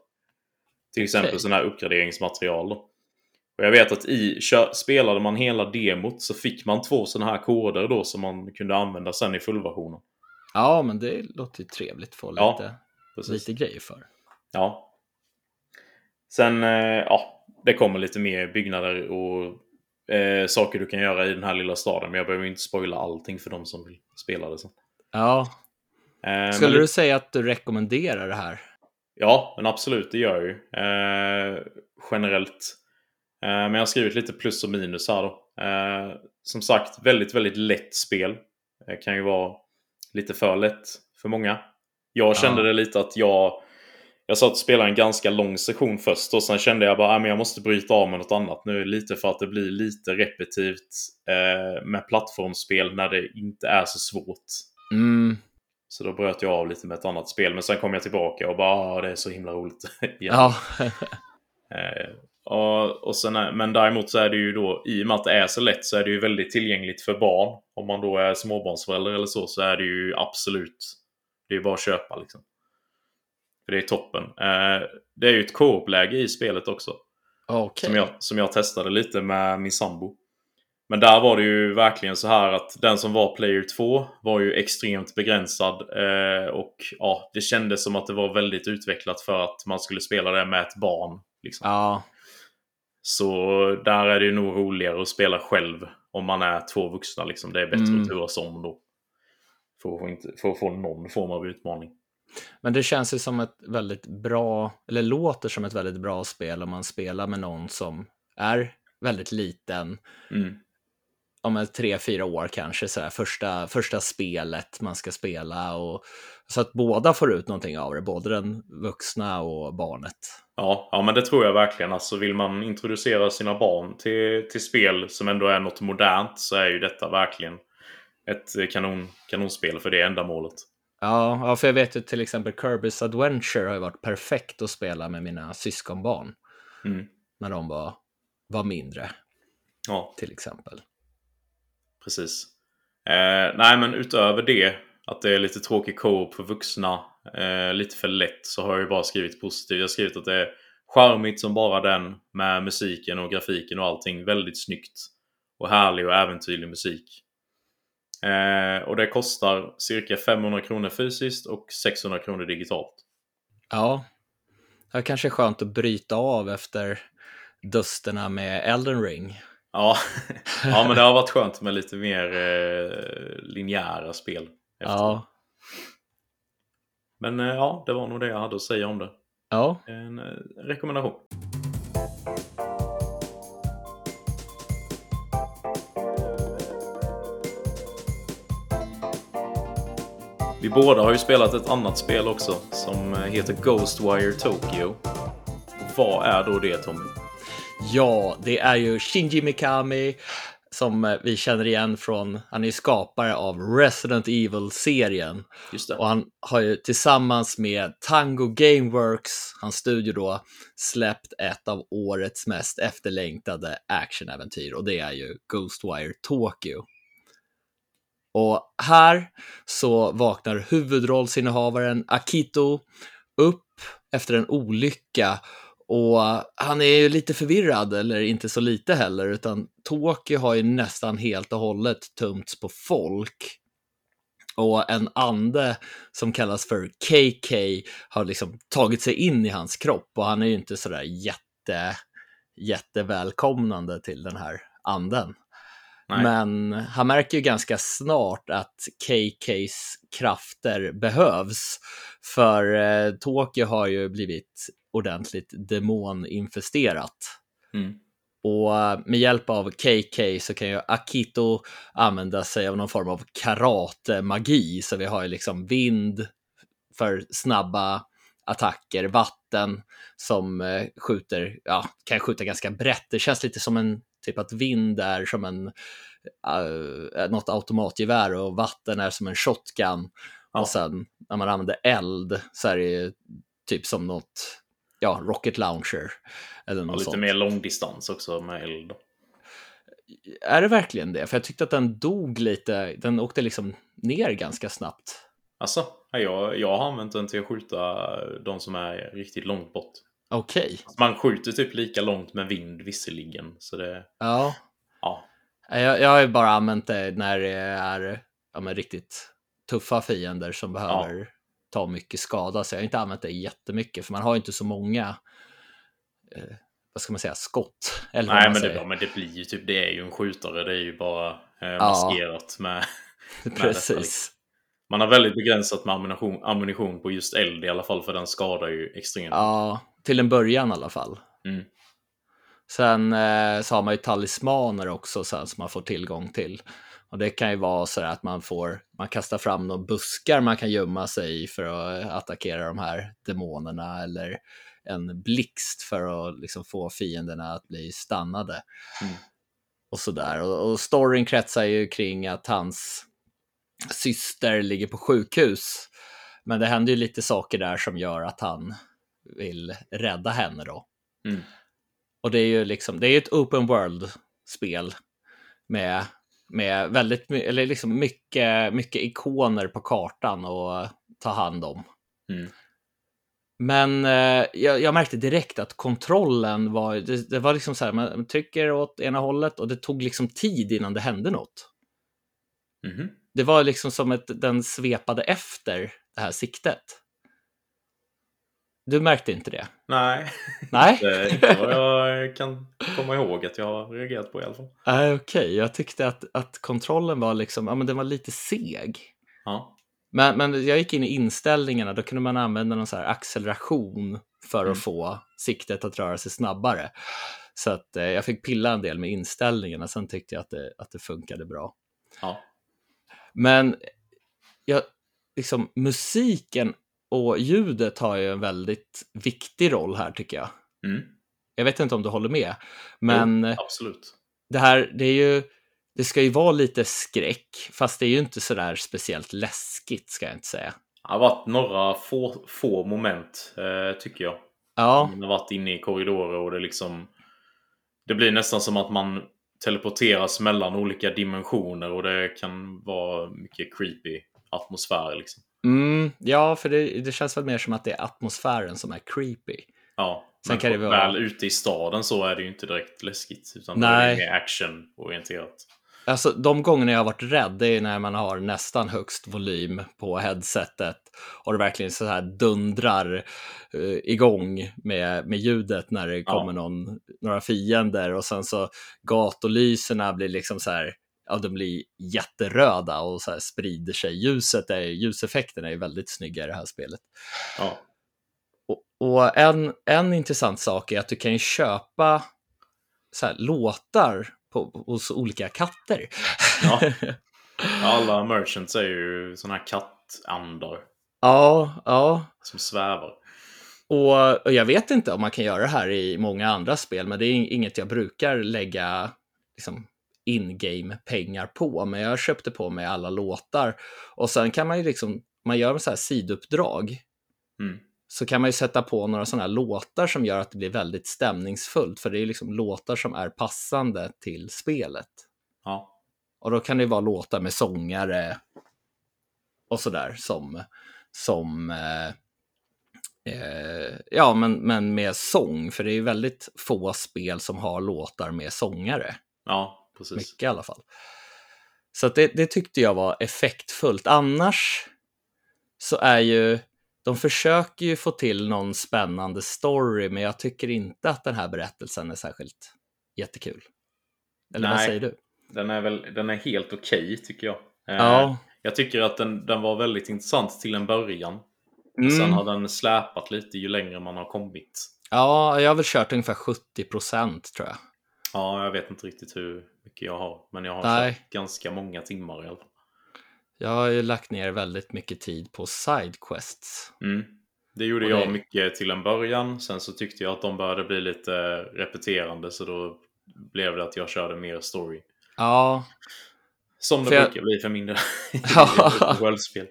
Speaker 1: Till exempel sådana här uppgraderingsmaterial. Då. Och jag vet att i spelade man hela demot så fick man två sådana här koder då som man kunde använda sen i fullversionen.
Speaker 2: ja, men det låter ju trevligt att få
Speaker 1: Ja,
Speaker 2: lite,
Speaker 1: Precis.
Speaker 2: lite grejer för.
Speaker 1: Ja. Sen, eh, ja, det kommer lite mer byggnader och eh, saker du kan göra i den här lilla staden. Men jag behöver inte spoila allting för de som vill spela det sen.
Speaker 2: Ja.
Speaker 1: Eh,
Speaker 2: Skulle
Speaker 1: men,
Speaker 2: du säga att du rekommenderar det här?
Speaker 1: Ja, men absolut, det gör jag ju. Eh, generellt. Eh, men jag har skrivit lite plus och minus här då. Eh, som sagt, väldigt, väldigt lätt spel. Det kan ju vara lite för lätt för många. Jag kände
Speaker 2: Ja.
Speaker 1: det lite att jag... Jag satt och spelade en ganska lång session först och sen kände jag bara att jag måste bryta av med något annat nu. Lite för att det blir lite repetitivt eh, med plattformsspel när det inte är så svårt.
Speaker 2: Mm.
Speaker 1: Så då bröt jag av lite med ett annat spel. Men sen kom jag tillbaka och bara ah, det är så himla roligt.
Speaker 2: Ja.
Speaker 1: Eh, och, och sen men däremot så är det ju då, i och med att det är så lätt så är det ju väldigt tillgängligt för barn. Om man då är småbarnsförälder eller så, så är det ju absolut, det är bara att köpa liksom. För det är toppen. Eh, det är ju ett co-op-läge i spelet också.
Speaker 2: Okej.
Speaker 1: Som, jag, som jag testade lite med min sambo. Men där var det ju verkligen så här att den som var player 2 var ju extremt begränsad. Eh, och ja, det kändes som att det var väldigt utvecklat för att man skulle spela det med ett barn. Liksom.
Speaker 2: Ja.
Speaker 1: Så där är det ju nog roligare att spela själv om man är två vuxna. Liksom. Det är bättre
Speaker 2: Mm.
Speaker 1: att turas om då. För att, få inte, för att få någon form av utmaning.
Speaker 2: Men det känns ju som ett väldigt bra, eller låter som ett väldigt bra spel om man spelar med någon som är väldigt liten,
Speaker 1: Mm.
Speaker 2: om tre, fyra år kanske, så här, första, första spelet man ska spela. Och, så att båda får ut någonting av det, både den vuxna och barnet.
Speaker 1: Ja, ja, men det tror jag verkligen. Alltså vill man introducera sina barn till, till spel som ändå är något modernt så är ju detta verkligen ett eh, kanon, kanonspel för det ändamålet.
Speaker 2: Ja, ja, för jag vet ju till exempel Kirby's Adventure har ju varit perfekt att spela med mina syskonbarn
Speaker 1: Mm.
Speaker 2: när de var, var mindre,
Speaker 1: Ja,
Speaker 2: till exempel.
Speaker 1: precis. Eh, nej, men utöver det, att det är lite tråkig co-op för vuxna, eh, lite för lätt, så har jag ju bara skrivit positivt. Jag har skrivit att det är charmigt som bara den med musiken och grafiken och allting. Väldigt snyggt. Och härlig och äventyrlig musik. Eh, och det kostar cirka 500 kronor fysiskt och 600 kronor digitalt.
Speaker 2: Ja, det är kanske skönt att bryta av efter dusterna med Elden Ring.
Speaker 1: Ja, ja men det har varit skönt med lite mer eh, linjära spel. efter.
Speaker 2: Ja,
Speaker 1: Men eh, ja, det var nog det jag hade att säga om det.
Speaker 2: ja,
Speaker 1: En eh, rekommendation. Vi båda har ju spelat ett annat spel också som heter Ghostwire Tokyo. Vad är då det Tommy?
Speaker 2: Ja, det är ju Shinji Mikami som eh, vi känner igen från, han är skapare av Resident Evil-serien. Och han har ju tillsammans med Tango Gameworks, hans studio då, släppt ett av årets mest efterlängtade actionäventyr och det är ju Ghostwire Tokyo. Och här så vaknar huvudrollsinnehavaren Akito upp efter en olycka och han är ju lite förvirrad, eller inte så lite heller, utan Tokyo har ju nästan helt och hållet tömts på folk. Och en ande som kallas för KK har liksom tagit sig in i hans kropp och han är ju inte sådär jätte, jättevälkomnande till den här anden.
Speaker 1: Nej.
Speaker 2: Men han märker ju ganska snart att KKs krafter behövs. För eh, Tokyo har ju blivit ordentligt demoninfesterat.
Speaker 1: Mm.
Speaker 2: Och eh, med hjälp av KK så kan ju Akito använda sig av någon form av karate-magi. Så vi har ju liksom vind för snabba attacker, vatten som eh, skjuter, ja, kan skjuta ganska brett. Det känns lite som en, typ att vind är som en, uh, något automatgevär och vatten är som en shotgun.
Speaker 1: Ja.
Speaker 2: Och sen när man använder eld så är det ju typ som något, ja, rocket launcher. Eller något
Speaker 1: lite
Speaker 2: sånt.
Speaker 1: mer långdistans också med eld.
Speaker 2: Är det verkligen det? För jag tyckte att den dog lite, den åkte liksom ner ganska snabbt.
Speaker 1: Alltså, jag, jag har använt den till att skjuta de som är riktigt långt bort.
Speaker 2: Okej,
Speaker 1: Man skjuter typ lika långt med vind visserligen. Så det,
Speaker 2: ja.
Speaker 1: ja.
Speaker 2: Jag, jag har ju bara använt det när det är ja, men riktigt tuffa fiender som behöver ta mycket skada. Så jag har inte använt det jättemycket, för man har ju inte så många, eh, vad ska man säga, skott. Eller
Speaker 1: Nej, men det, ja, men det blir ju typ, det är ju en skjutare. Det är ju bara eh, maskerat med... detta,
Speaker 2: Precis.
Speaker 1: liksom. Man har väldigt begränsat med ammunition, ammunition på just eld i alla fall, för den skadar ju extremt.
Speaker 2: Ja, till en början i alla fall.
Speaker 1: Mm.
Speaker 2: Sen eh, så har man ju talismaner också sen som man får tillgång till. Och det kan ju vara så att man får, man kastar fram några buskar man kan gömma sig i för att attackera de här demonerna eller en blixt för att liksom få fienderna att bli stannade.
Speaker 1: Mm.
Speaker 2: Och sådär. Och, och storyn kretsar ju kring att hans syster ligger på sjukhus. Men det händer ju lite saker där som gör att han vill rädda henne då.
Speaker 1: Mm.
Speaker 2: Och det är ju liksom, det är ju ett open world-spel med, med väldigt eller liksom mycket, mycket ikoner på kartan att ta hand om.
Speaker 1: Mm.
Speaker 2: Men eh, jag, jag märkte direkt att kontrollen var, det, det var liksom så här, man trycker åt ena hållet och det tog liksom tid innan det hände något.
Speaker 1: Mhm.
Speaker 2: Det var liksom som att den svepade efter det här siktet. Du märkte inte det?
Speaker 1: Nej,
Speaker 2: Nej?
Speaker 1: vad jag kan komma ihåg att jag har reagerat på i alla fall.
Speaker 2: Okej, jag tyckte att, att kontrollen var liksom, ja men den var lite seg.
Speaker 1: Ja.
Speaker 2: Men, men jag gick in i inställningarna, då kunde man använda någon så här acceleration för
Speaker 1: Mm.
Speaker 2: att få siktet att röra sig snabbare. Så att eh, jag fick pilla en del med inställningarna, sen tyckte jag att det, att det funkade bra.
Speaker 1: ja.
Speaker 2: Men jag, liksom, musiken och ljudet har ju en väldigt viktig roll här tycker jag.
Speaker 1: Mm.
Speaker 2: Jag vet inte om du håller med, men
Speaker 1: Jo, absolut.
Speaker 2: det här, det är ju, det ska ju vara lite skräck, fast det är ju inte sådär speciellt läskigt ska jag inte säga.
Speaker 1: Det har varit några få, få moment, eh, tycker jag.
Speaker 2: Ja,
Speaker 1: Man har varit inne i korridorer och det liksom... Det blir nästan som att man teleporteras mellan olika dimensioner och det kan vara mycket creepy atmosfär liksom.
Speaker 2: Mm, ja för det, det känns väl mer som att det är atmosfären som är creepy.
Speaker 1: Ja,
Speaker 2: Sen
Speaker 1: men
Speaker 2: kan det vara-
Speaker 1: väl ute i staden så är det ju inte direkt läskigt. Utan är
Speaker 2: Nej.
Speaker 1: det mer actionorienterat.
Speaker 2: Alltså de gångerna jag har varit rädd, det är när man har nästan högst volym på headsetet och det verkligen så här dundrar uh, igång med, med ljudet när det
Speaker 1: Ja.
Speaker 2: kommer någon, några fiender och sen så gatulyserna blir liksom så här, ja de blir jätteröda och så sprider sig. Ljuset är, ljuseffekten är väldigt snygga i det här spelet.
Speaker 1: Ja.
Speaker 2: Och, och en, en intressant sak är att du kan ju köpa så här, låtar på, hos olika katter.
Speaker 1: Ja. Alla merchants är ju såna här kattandar
Speaker 2: Ja, ja.
Speaker 1: som svävar.
Speaker 2: Och, och jag vet inte om man kan göra det här i många andra spel, men det är inget jag brukar lägga liksom, in-game pengar på. Men jag köpte på mig alla låtar. Och sen kan man ju liksom, man gör så här siduppdrag.
Speaker 1: Mm.
Speaker 2: Så kan man ju sätta på några sådana här låtar som gör att det blir väldigt stämningsfullt. För det är liksom låtar som är passande till spelet.
Speaker 1: Ja.
Speaker 2: Och då kan det vara låtar med sångare och sådär som, som eh, eh, ja, men, men med sång. För det är ju väldigt få spel som har låtar med sångare.
Speaker 1: ja, precis.
Speaker 2: Mycket i alla fall. Så det, det tyckte jag var effektfullt. Annars så är ju, de försöker ju få till någon spännande story, men jag tycker inte att den här berättelsen är särskilt jättekul. Eller vad
Speaker 1: Nej.
Speaker 2: säger du?
Speaker 1: Den är, väl, den är helt okej tycker jag. Eh,
Speaker 2: Ja.
Speaker 1: Jag tycker att den, den var väldigt intressant till en början.
Speaker 2: Mm.
Speaker 1: Sen har den släpat lite ju längre man har kommit.
Speaker 2: Ja, jag har väl kört ungefär 70 procent tror jag.
Speaker 1: Ja, jag vet inte riktigt hur mycket jag har. Men jag har
Speaker 2: Nej.
Speaker 1: kört ganska många timmar i alla fall.
Speaker 2: Jag har ju lagt ner väldigt mycket tid på sidequests.
Speaker 1: Mm. Det gjorde
Speaker 2: Och
Speaker 1: jag
Speaker 2: det-
Speaker 1: mycket till en början. Sen så tyckte jag att de började bli lite repeterande. Så då blev det att jag körde mer story.
Speaker 2: Ja,
Speaker 1: Som det
Speaker 2: För jag-
Speaker 1: brukar bli för min del.
Speaker 2: Ja.
Speaker 1: World-spel.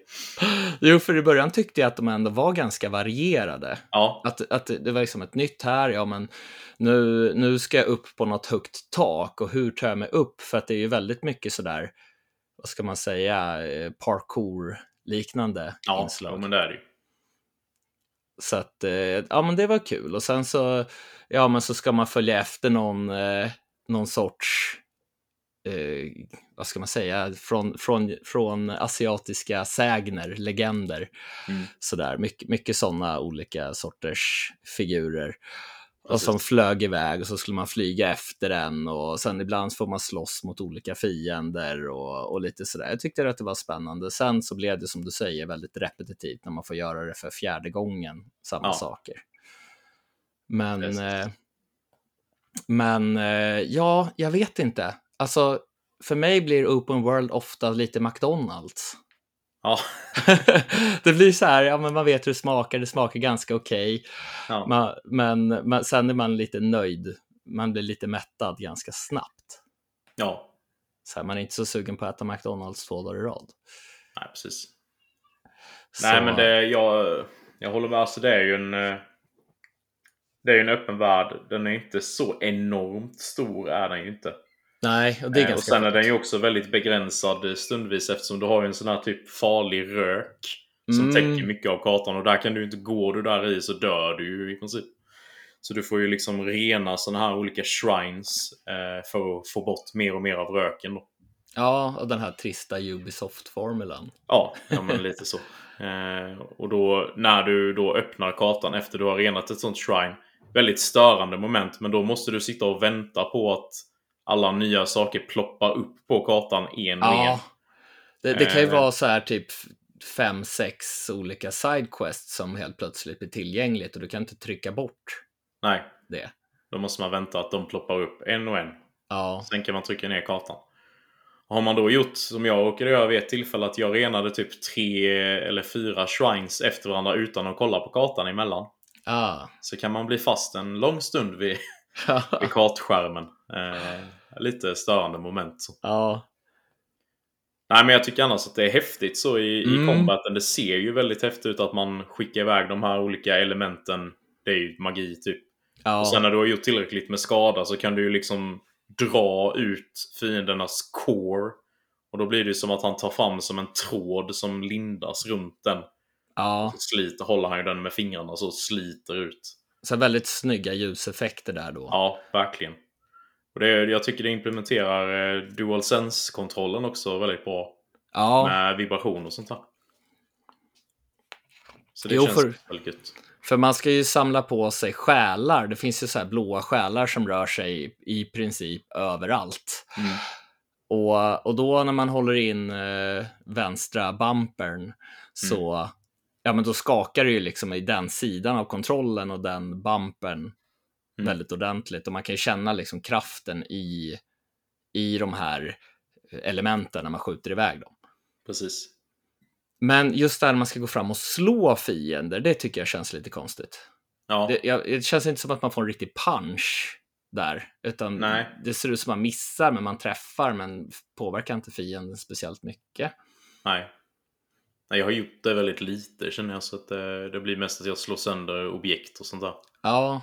Speaker 2: jo, för i början tyckte jag att de ändå var ganska varierade.
Speaker 1: Ja,
Speaker 2: Att, att det var liksom ett nytt här, ja men nu, nu ska jag upp på något högt tak och hur tar jag mig upp? För att det är ju väldigt mycket sådär, vad ska man säga, eh, parkour-liknande
Speaker 1: ja
Speaker 2: inslag.
Speaker 1: jo, men det är det ju.
Speaker 2: Så att, eh, ja men det var kul. Och sen så, ja men så ska man följa efter någon, eh, någon sorts, eh, vad ska man säga, från, från, från asiatiska sägner, legender.
Speaker 1: Mm.
Speaker 2: Sådär, mycket, mycket sådana olika sorters figurer. Och
Speaker 1: Precis.
Speaker 2: som flög iväg och så skulle man flyga efter den och sen ibland får man slåss mot olika fiender och, och lite sådär. Jag tyckte att det var spännande. Sen så blev det som du säger väldigt repetitivt när man får göra det för fjärde gången, samma
Speaker 1: Ja.
Speaker 2: saker. Men, eh, men eh, ja, jag vet inte. Alltså, för mig blir open world ofta lite McDonalds.
Speaker 1: Ja,
Speaker 2: det blir så här, ja men man vet hur det smakar, det smakar ganska okej.
Speaker 1: ja.
Speaker 2: Man, men, men sen är man lite nöjd. Man blir lite mättad ganska snabbt.
Speaker 1: ja.
Speaker 2: Så här, man är inte så sugen på att äta McDonalds två dagar i rad.
Speaker 1: Nej, precis.
Speaker 2: Så,
Speaker 1: Nej, men det, jag, jag håller med. Alltså, det är ju en... eh, Det är ju en öppen värld. Den är inte så enormt stor, är den ju inte.
Speaker 2: Nej, och det är
Speaker 1: Eh,
Speaker 2: ganska
Speaker 1: och sen är den ju också väldigt begränsad stundvis eftersom du har en sån här typ farlig rök som
Speaker 2: Mm.
Speaker 1: täcker mycket av kartan och där kan du inte gå du där i så dör du ju i princip. Så du får ju liksom rena såna här olika shrines eh, för att få bort mer och mer av röken då.
Speaker 2: Ja, och den här trista Ubisoft-formulan.
Speaker 1: Ja, ja men lite så. Eh, och då när du då öppnar kartan efter du har renat ett sånt shrine. Väldigt störande moment men då måste du sitta och vänta på att alla nya saker ploppar upp på kartan en och en.
Speaker 2: Ja, det, det kan ju
Speaker 1: Eh.
Speaker 2: vara så här typ fem, sex olika sidequests som helt plötsligt blir tillgängligt och du kan inte trycka bort
Speaker 1: Nej,
Speaker 2: det.
Speaker 1: då måste man vänta att de ploppar upp en och en.
Speaker 2: Ja,
Speaker 1: Sen kan man trycka ner kartan. Har man då gjort som jag råkade göra vid ett tillfälle att jag renade typ tre eller fyra shrines efter varandra utan att kolla på kartan emellan.
Speaker 2: ah.
Speaker 1: Så kan man bli fast en lång stund vid, vid kartskärmen. Eh, lite störande moment.
Speaker 2: Ja,
Speaker 1: Nej men jag tycker annars att det är häftigt så i, i
Speaker 2: Mm.
Speaker 1: combaten. Det ser ju väldigt häftigt ut att man skickar iväg de här olika elementen. Det är ju magi typ.
Speaker 2: ja.
Speaker 1: Och sen när du har gjort tillräckligt med skada så kan du ju liksom dra ut fiendernas core. Och då blir det som att han tar fram som en tråd som lindas runt den.
Speaker 2: ja.
Speaker 1: Så sliter, håller han ju den med fingrarna så sliter ut.
Speaker 2: Så väldigt snygga ljuseffekter där då.
Speaker 1: Ja, verkligen. Och det, jag tycker det implementerar eh, DualSense-kontrollen också väldigt bra.
Speaker 2: Ja,
Speaker 1: Med vibration och sånt här. Så det
Speaker 2: Jo,
Speaker 1: känns
Speaker 2: för-
Speaker 1: väldigt gött.
Speaker 2: för man ska ju samla på sig själar. Det finns ju så här blåa själar som rör sig i princip överallt.
Speaker 1: Mm.
Speaker 2: Och, och då när man håller in eh, vänstra bumpern så ja, men då skakar det ju liksom i den sidan av kontrollen och den bumpern väldigt ordentligt. Och man kan ju känna liksom kraften i, i de här elementen när man skjuter iväg dem.
Speaker 1: Precis.
Speaker 2: Men just där man ska gå fram och slå fiender, det tycker jag känns lite konstigt.
Speaker 1: Ja,
Speaker 2: Det, jag, det känns inte som att man får en riktig punch där, utan
Speaker 1: Nej.
Speaker 2: det ser ut som att man missar, men man träffar, men påverkar inte fienden speciellt mycket.
Speaker 1: nej. Nej, jag har gjort det väldigt lite känner jag, så att det, det blir mest att jag slår sönder objekt och sånt där.
Speaker 2: Ja,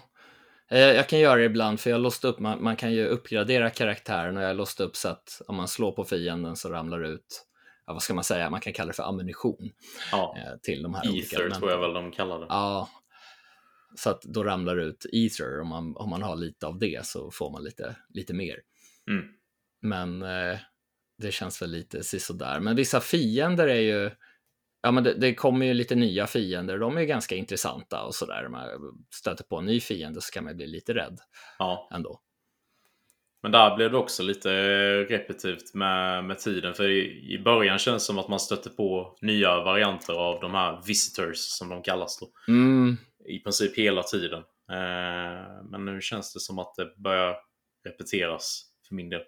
Speaker 2: eh, jag kan göra det ibland, för jag har låst upp, man, man kan ju uppgradera karaktären och jag har låst upp så att om man slår på fienden så ramlar det ut, ja, vad ska man säga, man kan kalla det för ammunition
Speaker 1: Ja,
Speaker 2: eh, till de här olika
Speaker 1: Ether
Speaker 2: elementen.
Speaker 1: tror jag väl de kallar det.
Speaker 2: Ja, så att då ramlar det ut ether. Om man, om man har lite av det så får man lite, lite mer.
Speaker 1: Mm.
Speaker 2: Men eh, det känns väl lite sisådär. Men vissa fiender är ju, ja men det, det kommer ju lite nya fiender. De är ju ganska intressanta och sådär. Man stöter på en ny fiende så kan man bli lite rädd
Speaker 1: Ja.
Speaker 2: ändå.
Speaker 1: Men där blev det också lite repetitivt med, med tiden. För i, i början känns det som att man stötte på nya varianter av de här visitors som de kallas då.
Speaker 2: Mm,
Speaker 1: I princip hela tiden. Eh, men nu känns det som att det börjar repeteras för min del.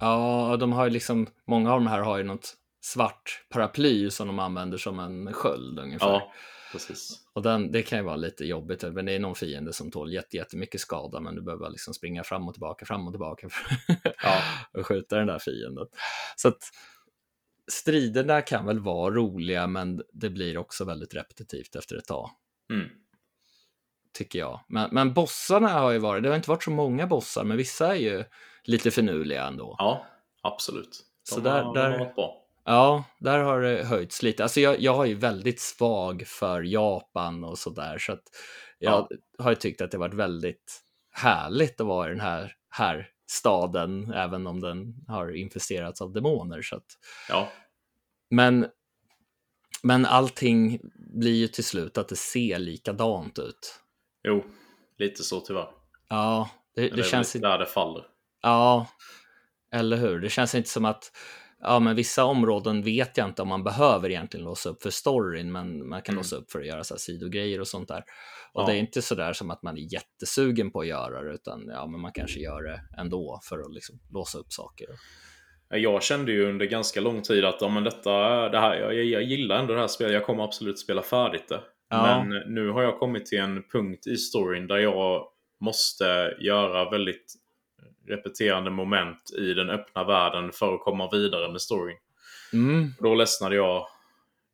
Speaker 2: ja, de har ju liksom, många av de här har ju något svart paraply som de använder som en sköld ungefär.
Speaker 1: Ja, precis.
Speaker 2: Och den, det kan ju vara lite jobbigt, men det är någon fiende som tål jätte, jättemycket skada, men du behöver liksom springa fram och tillbaka, fram och tillbaka
Speaker 1: Ja.
Speaker 2: och skjuta den där fienden. Så att striderna kan väl vara roliga, men det blir också väldigt repetitivt efter ett tag,
Speaker 1: Mm.
Speaker 2: tycker jag. Men, men bossarna har ju varit, det har inte varit så många bossar, men vissa är ju lite finurliga ändå.
Speaker 1: Ja, absolut. De
Speaker 2: Så där-
Speaker 1: har,
Speaker 2: där-
Speaker 1: de har varit bra.
Speaker 2: Ja, där har det höjts lite. Alltså jag, jag har ju väldigt svag för Japan och sådär, så att jag har ju tyckt att det varit väldigt härligt att vara i den här, här staden, även om den har infesterats av demoner. Så att,
Speaker 1: Ja,
Speaker 2: men, men allting blir ju till slut att det ser likadant ut.
Speaker 1: jo, lite så tyvärr.
Speaker 2: Ja, det, det,
Speaker 1: det
Speaker 2: känns
Speaker 1: där det faller.
Speaker 2: Ja, eller hur? Det känns inte som att ja, men vissa områden vet jag inte om man behöver egentligen låsa upp för storyn, men man kan
Speaker 1: Mm.
Speaker 2: låsa upp för att göra så här sidogrejer och sånt där. Och
Speaker 1: Ja.
Speaker 2: det är inte så där som att man är jättesugen på att göra det, utan ja, men man kanske gör det ändå för att liksom låsa upp saker.
Speaker 1: Jag kände ju under ganska lång tid att ja, men detta, det här, jag, jag gillar ändå det här spelet. Jag kommer absolut spela färdigt det.
Speaker 2: Ja.
Speaker 1: Men nu har jag kommit till en punkt i storyn där jag måste göra väldigt repeterande moment i den öppna världen för att komma vidare med storyn.
Speaker 2: Mm.
Speaker 1: Då ledsnade jag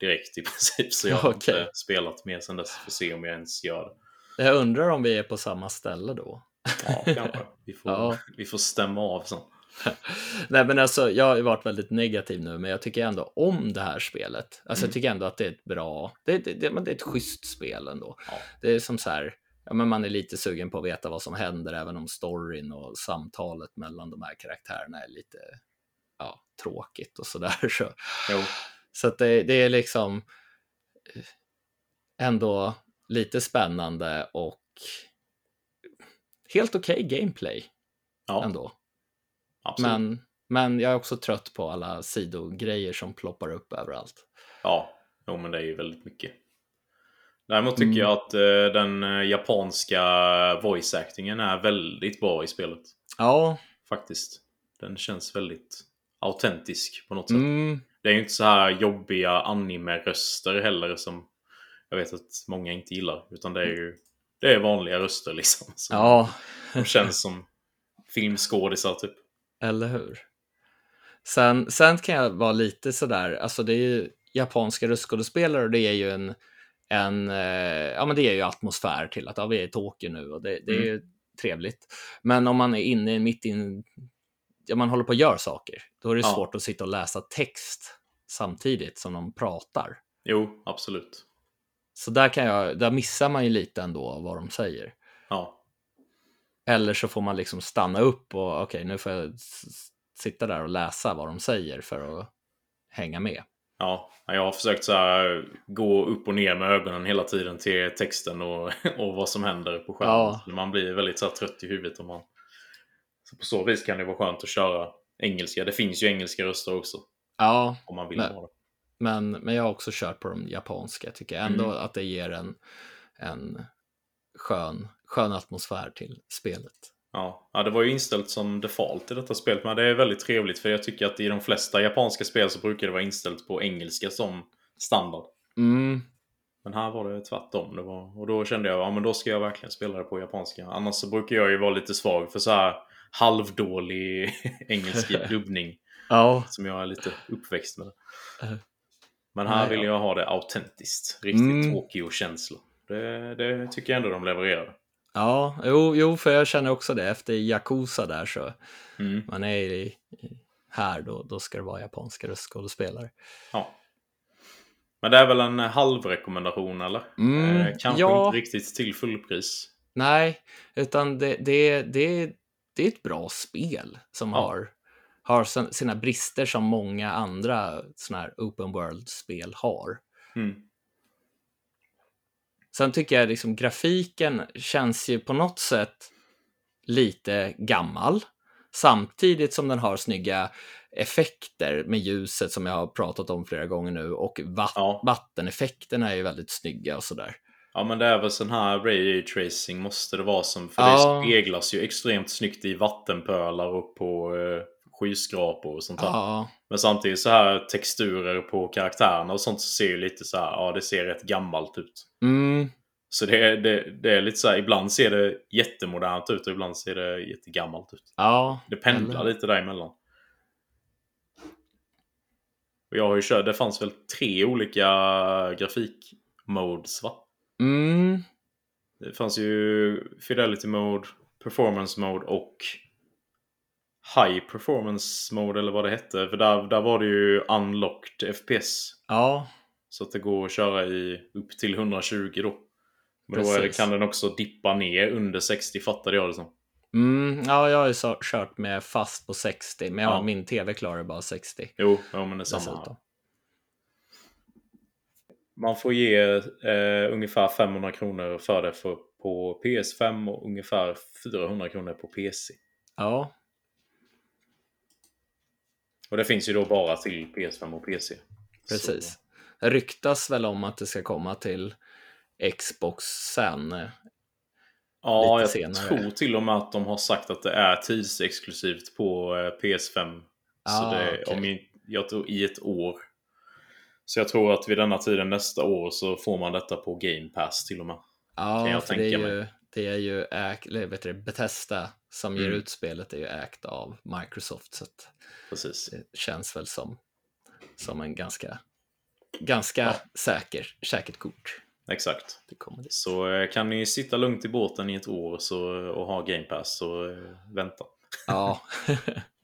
Speaker 1: direkt i princip. Så jag har
Speaker 2: Okej.
Speaker 1: inte spelat mer sedan dess. Får se om jag ens gör det.
Speaker 2: Jag undrar om vi är på samma ställe då.
Speaker 1: Ja, kanske. Vi får,
Speaker 2: Ja.
Speaker 1: vi får stämma av sen.
Speaker 2: Nej, men alltså, jag har varit väldigt negativ nu, men jag tycker ändå om det här spelet. Alltså,
Speaker 1: Mm.
Speaker 2: jag tycker ändå att det är ett bra, det, det, det, det är ett schysst spel ändå.
Speaker 1: Ja.
Speaker 2: Det är som så här, ja, men man är lite sugen på att veta vad som händer, även om storyn och samtalet mellan de här karaktärerna är lite ja, tråkigt och sådär. Så,
Speaker 1: Jo.
Speaker 2: så att det, det är liksom eh, ändå lite spännande och helt okej gameplay
Speaker 1: Ja,
Speaker 2: ändå.
Speaker 1: absolut.
Speaker 2: Men, men jag är också trött på alla sidogrejer som ploppar upp överallt.
Speaker 1: Ja, jo, men det är ju väldigt mycket. Däremot tycker
Speaker 2: Mm.
Speaker 1: jag att eh, den eh, japanska voice actingen är väldigt bra i spelet.
Speaker 2: Ja,
Speaker 1: Faktiskt. Den känns väldigt autentisk på något sätt.
Speaker 2: mm,
Speaker 1: Det är ju inte så här jobbiga anime-röster heller som jag vet att många inte gillar. Utan det är ju det är vanliga röster liksom. Som
Speaker 2: ja,
Speaker 1: De känns som filmskådisar typ.
Speaker 2: eller hur. Sen, sen kan jag vara lite sådär, alltså det är ju japanska röstskådespelare och det är ju en, en eh, ja men det är ju atmosfär till att ja, vi är i Tokyo nu och det, det är
Speaker 1: Mm.
Speaker 2: trevligt. Men om man är inne mitt in, ja man håller på att göra saker, då är det
Speaker 1: Ja.
Speaker 2: svårt att sitta och läsa text samtidigt som de pratar.
Speaker 1: Jo, absolut.
Speaker 2: Så där, kan jag, där missar man ju lite ändå vad de säger.
Speaker 1: Ja,
Speaker 2: Eller så får man liksom stanna upp och okej, nu får jag sitta där och läsa vad de säger för att hänga med.
Speaker 1: Ja, jag har försökt så här, gå upp och ner med ögonen hela tiden till texten och, och vad som händer på skärmen.
Speaker 2: Ja.
Speaker 1: Man blir väldigt så här, trött i huvudet om man... Så på så vis kan det vara skönt att köra engelska. Det finns ju engelska röster också
Speaker 2: Ja,
Speaker 1: om man vill
Speaker 2: Men-
Speaker 1: ha det.
Speaker 2: men, men jag har också kört på de japanska. Tycker jag ändå
Speaker 1: Mm.
Speaker 2: att det ger en, en skön, skön atmosfär till spelet.
Speaker 1: Ja. ja, det var ju inställt som default i detta spelet. Men det är väldigt trevligt för jag tycker att i de flesta japanska spel så brukar det vara inställt på engelska som standard.
Speaker 2: Mm.
Speaker 1: Men här var det tvärtom. Det var, och då kände jag ja men då ska jag verkligen spela det på japanska. Annars så brukar jag ju vara lite svag för så här halvdålig engelsk dubbning.
Speaker 2: Ja.
Speaker 1: Som jag är lite uppväxt med.
Speaker 2: Uh,
Speaker 1: Men här
Speaker 2: nej,
Speaker 1: vill
Speaker 2: ja.
Speaker 1: jag ha det autentiskt. Riktigt
Speaker 2: Mm.
Speaker 1: Tokyo-känsla. Det, det tycker jag ändå de levererar.
Speaker 2: Ja, jo, jo, för jag känner också det. Efter Yakuza där så,
Speaker 1: Mm.
Speaker 2: man är i, här då, då ska det vara japanska röstskådespelare.
Speaker 1: Ja. Men det är väl en halvrekommendation eller?
Speaker 2: Mm,
Speaker 1: eh, kanske
Speaker 2: ja.
Speaker 1: inte riktigt till fullpris.
Speaker 2: Nej, utan det, det, det, det är ett bra spel som
Speaker 1: Ja.
Speaker 2: har, har sin- sina brister som många andra såna här open world-spel har.
Speaker 1: Mm.
Speaker 2: Sen tycker jag liksom grafiken känns ju på något sätt lite gammal. Samtidigt som den har snygga effekter med ljuset som jag har pratat om flera gånger nu och vatt-
Speaker 1: Ja.
Speaker 2: vatteneffekterna är ju väldigt snygga och sådär.
Speaker 1: Ja men det är väl sån här ray tracing måste det vara som. För
Speaker 2: Ja.
Speaker 1: det speglas ju extremt snyggt i vattenpölar och på eh, skyskrapor och sånt där.
Speaker 2: Ja,
Speaker 1: Men samtidigt så här texturer på karaktärerna och sånt så ser ju lite så här, ja det ser rätt gammalt ut.
Speaker 2: mm,
Speaker 1: Så det är, det, det är lite så här, ibland ser det jättemodernt ut och ibland ser det jättegammalt ut.
Speaker 2: ja.
Speaker 1: Det pendlar
Speaker 2: eller-
Speaker 1: lite däremellan. Och jag har ju kört, det fanns väl tre olika grafikmodes va?
Speaker 2: Mm,
Speaker 1: Det fanns ju Fidelity Mode, Performance Mode och High Performance Mode eller vad det hette. För där, där var det ju Unlocked FPS.
Speaker 2: ja,
Speaker 1: Så att det går att köra i upp till 120 då. Men då är det,
Speaker 2: Precis.
Speaker 1: kan den också dippa ner under 60 fattade jag det som.
Speaker 2: mm, ja, jag har ju så, kört med fast på 60, men jag,
Speaker 1: Ja.
Speaker 2: min tv klarar bara 60.
Speaker 1: Jo, ja, men det är samma. Man får ge eh, ungefär 500 kronor för det för, på PS5 och ungefär 400 kronor på PC.
Speaker 2: Ja,
Speaker 1: Och det finns ju då bara till PS5 och PC.
Speaker 2: precis.
Speaker 1: Så,
Speaker 2: ryktas väl om att det ska komma till Xbox sen.
Speaker 1: ja,
Speaker 2: lite
Speaker 1: jag
Speaker 2: senare.
Speaker 1: tror till och med att de har sagt att det är tidsexklusivt på eh, PS5. så
Speaker 2: Ah,
Speaker 1: det,
Speaker 2: okej.
Speaker 1: om i, jag tror i ett år. Så jag tror att vid denna tiden nästa år så får man detta på Game Pass till och med. Kan
Speaker 2: Ja,
Speaker 1: jag
Speaker 2: för det är, ju, det är ju eller vet du, Bethesda som ger
Speaker 1: Mm.
Speaker 2: ut spelet är ju ägt av Microsoft. Så det känns väl som, som en ganska, ganska
Speaker 1: Ja.
Speaker 2: säker, säkert kort.
Speaker 1: Exakt. Så eh, kan ni sitta lugnt i båten i ett år så, och ha Game Pass så eh, vänta.
Speaker 2: Ja,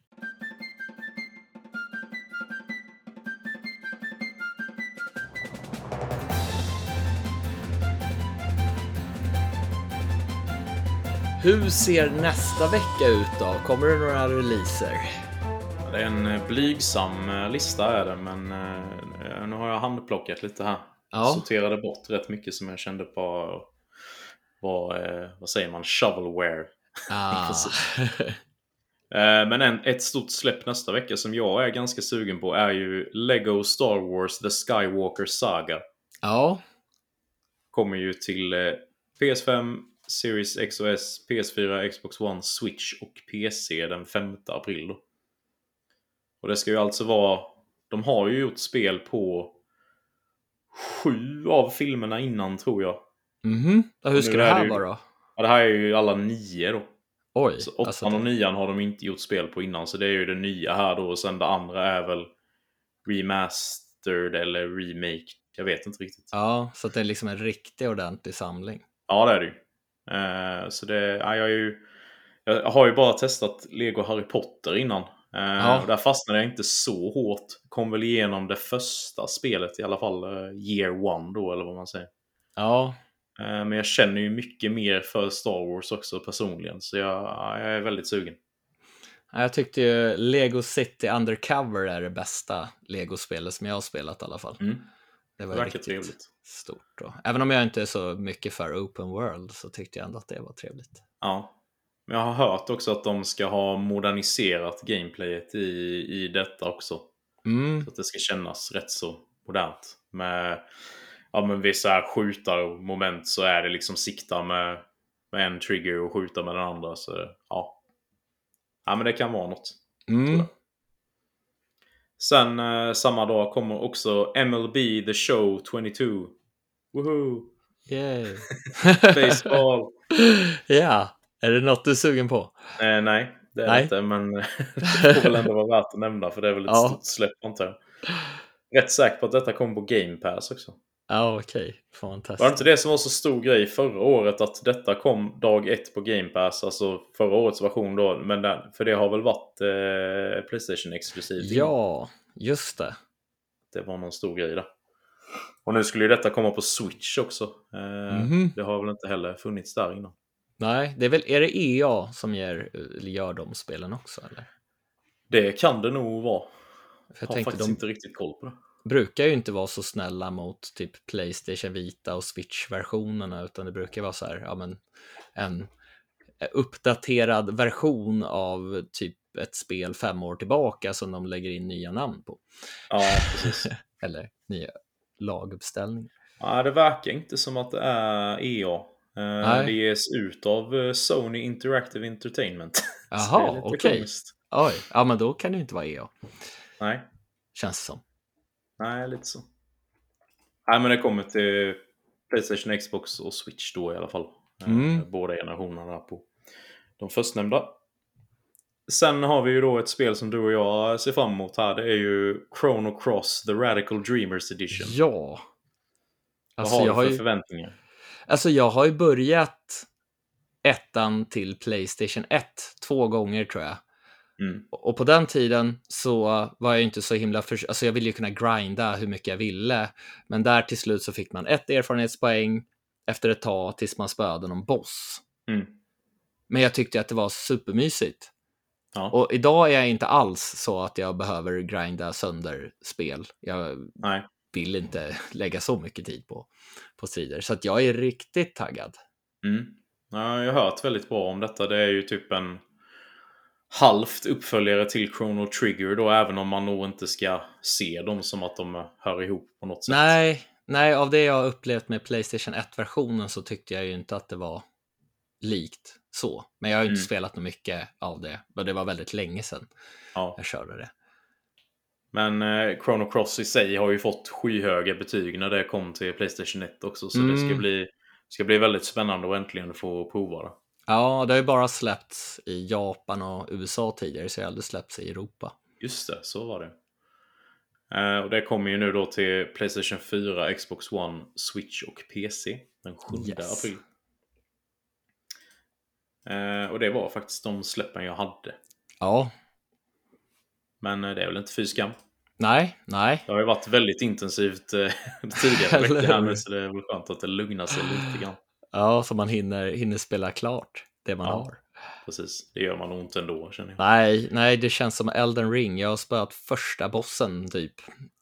Speaker 2: Hur ser nästa vecka ut då? Kommer det några releaser?
Speaker 1: Det är en eh, blygsam eh, lista är det men eh, nu har jag handplockat lite här.
Speaker 2: Ja.
Speaker 1: Sorterade bort rätt mycket som jag kände på var, vad säger man, shovelware.
Speaker 2: Ah.
Speaker 1: Men en, ett stort släpp nästa vecka som jag är ganska sugen på är ju Lego Star Wars The Skywalker Saga.
Speaker 2: ja,
Speaker 1: Kommer ju till eh, PS5, Series X och S, PS4, Xbox One, Switch och PC den 5 april. Då. Och det ska ju alltså vara... De har ju gjort spel på sju av filmerna innan tror jag.
Speaker 2: mhm. Och hur ska det
Speaker 1: är
Speaker 2: här
Speaker 1: det
Speaker 2: vara då?
Speaker 1: Ja, det här är ju alla nio då.
Speaker 2: Oj,
Speaker 1: Så åttan
Speaker 2: alltså,
Speaker 1: och nian har de inte gjort spel på innan, så det är ju det nya här då. Och sen det andra är väl remastered eller remake. Jag vet inte riktigt.
Speaker 2: ja, så det är liksom en riktig ordentlig samling.
Speaker 1: Ja, det är det ju. Eh, så det, ja, jag, ju, jag har ju bara testat Lego Harry Potter innan. Eh,
Speaker 2: Ja.
Speaker 1: där fastnade jag inte så hårt. Kom väl igenom det första spelet i alla fall. eh, year one då, eller vad man säger.
Speaker 2: Ja,
Speaker 1: men jag känner ju mycket mer för Star Wars också personligen. Så jag, ja, jag är väldigt sugen.
Speaker 2: jag tyckte ju Lego City Undercover är det bästa Lego-spelet som jag har spelat i alla fall.
Speaker 1: Mm.
Speaker 2: Det
Speaker 1: Det
Speaker 2: var
Speaker 1: verkar
Speaker 2: riktigt
Speaker 1: trevligt.
Speaker 2: stort. Då. Även om jag inte är så mycket för open world så tyckte jag ändå att det var trevligt.
Speaker 1: Ja. Men jag har hört också att de ska ha moderniserat gameplayet i, i detta också.
Speaker 2: Mm,
Speaker 1: Så att det ska kännas rätt så modernt. Med ja, men vissa skjutarmoment så är det liksom sikta med, med en trigger och skjuta med den andra. Så ja. Ja men det kan vara något.
Speaker 2: Mm.
Speaker 1: Sen eh, samma dag kommer också MLB The Show 22. Woho!
Speaker 2: Yay.
Speaker 1: Baseball!
Speaker 2: ja, är det något du är sugen på?
Speaker 1: Eh, nej, det är
Speaker 2: Nej.
Speaker 1: inte. Men det får väl ändå vara värt att nämna för det är väl ett
Speaker 2: Ja.
Speaker 1: stort släpp antar jag. Rätt säker på att detta kommer på Game Pass också.
Speaker 2: Ja, okej. Får man
Speaker 1: Var det inte det som var så stor grej förra året att detta kom dag ett på Game Pass? Alltså förra årets version då. Men den, för det har väl varit eh, Playstation exklusivt?
Speaker 2: Ja, just det.
Speaker 1: Det var någon stor grej där. Och nu skulle ju detta komma på Switch också. Eh,
Speaker 2: Mhm.
Speaker 1: Det har väl inte heller funnits där innan.
Speaker 2: Nej, det är väl, är det EA som ger, gör de spelen också? Eller?
Speaker 1: Det kan det nog vara.
Speaker 2: För jag
Speaker 1: har faktiskt
Speaker 2: de
Speaker 1: inte riktigt koll på det.
Speaker 2: Brukar ju inte vara så snälla mot typ Playstation Vita och Switch-versionerna, utan det brukar vara så här, ja men en uppdaterad version av typ ett spel fem år tillbaka som de lägger in nya namn på.
Speaker 1: Ja, precis.
Speaker 2: Eller nya laguppställningar.
Speaker 1: ja, det verkar inte som att det är EA. Eh,
Speaker 2: Nej.
Speaker 1: det ges ut av eh, Sony Interactive Entertainment.
Speaker 2: Jaha, okej.
Speaker 1: komiskt.
Speaker 2: Oj, ja men då kan det ju inte vara EA,
Speaker 1: Nej,
Speaker 2: känns det som.
Speaker 1: Nej, lite så. Nej, men det kommer till Playstation, Xbox och Switch då i alla fall. Eh,
Speaker 2: Mm.
Speaker 1: Båda generationerna på de förstnämnda. Sen har vi ju då ett spel som du och jag ser fram emot här. Det är ju Chrono Cross The Radical Dreamers Edition.
Speaker 2: Ja.
Speaker 1: Vad
Speaker 2: Alltså
Speaker 1: har
Speaker 2: jag,
Speaker 1: du
Speaker 2: har
Speaker 1: för
Speaker 2: ju,
Speaker 1: förväntningar?
Speaker 2: alltså jag har ju börjat ettan till Playstation 1 två gånger tror jag.
Speaker 1: Mm.
Speaker 2: Och på den tiden så var jag inte så himla för... Alltså jag ville ju kunna grinda hur mycket jag ville. Men där till slut så fick man ett erfarenhetspoäng efter ett tag tills man spöade någon boss.
Speaker 1: Mm.
Speaker 2: Men jag tyckte att det var supermysigt.
Speaker 1: Ja.
Speaker 2: Och idag är jag inte alls så att jag behöver grinda sönder spel. Jag
Speaker 1: Nej.
Speaker 2: vill inte lägga så mycket tid på, på strider. Så att jag är riktigt taggad.
Speaker 1: Mm. Ja, jag har hört väldigt bra om detta. Det är ju typ en halvt uppföljare till Chrono Trigger då, även om man nog inte ska se dem som att de hör ihop på något sätt.
Speaker 2: Nej, nej, av det jag har upplevt med Playstation 1-versionen så tyckte jag ju inte att det var likt så. Men jag har ju inte
Speaker 1: Mm.
Speaker 2: spelat mycket av det. Men det var väldigt länge sedan
Speaker 1: Ja.
Speaker 2: jag körde det.
Speaker 1: Men eh, Chrono Cross i sig har ju fått skyhöga betyg när det kom till Playstation 1 också. Så det ska
Speaker 2: Mm.
Speaker 1: bli, ska bli väldigt spännande att äntligen få prova det.
Speaker 2: Ja, det har ju bara släppts i Japan och USA tidigare, så jag har aldrig släppts i Europa.
Speaker 1: Just det, så var det. Eh, och det kommer ju nu då till Playstation 4, Xbox One, Switch och PC den 7
Speaker 2: Yes.
Speaker 1: april. Eh, och det var faktiskt de släppen jag hade.
Speaker 2: Ja,
Speaker 1: Men eh, det är väl inte fy skam.
Speaker 2: nej, nej.
Speaker 1: Det har ju varit väldigt intensivt tidigare veckor här nu så det är väl skönt att det lugnar sig lite grann.
Speaker 2: Ja, så man hinner, hinner spela klart det man
Speaker 1: Ja.
Speaker 2: har.
Speaker 1: Precis, det gör man inte ändå känner jag.
Speaker 2: Nej, nej, det känns som Elden Ring. Jag har spöat första bossen typ.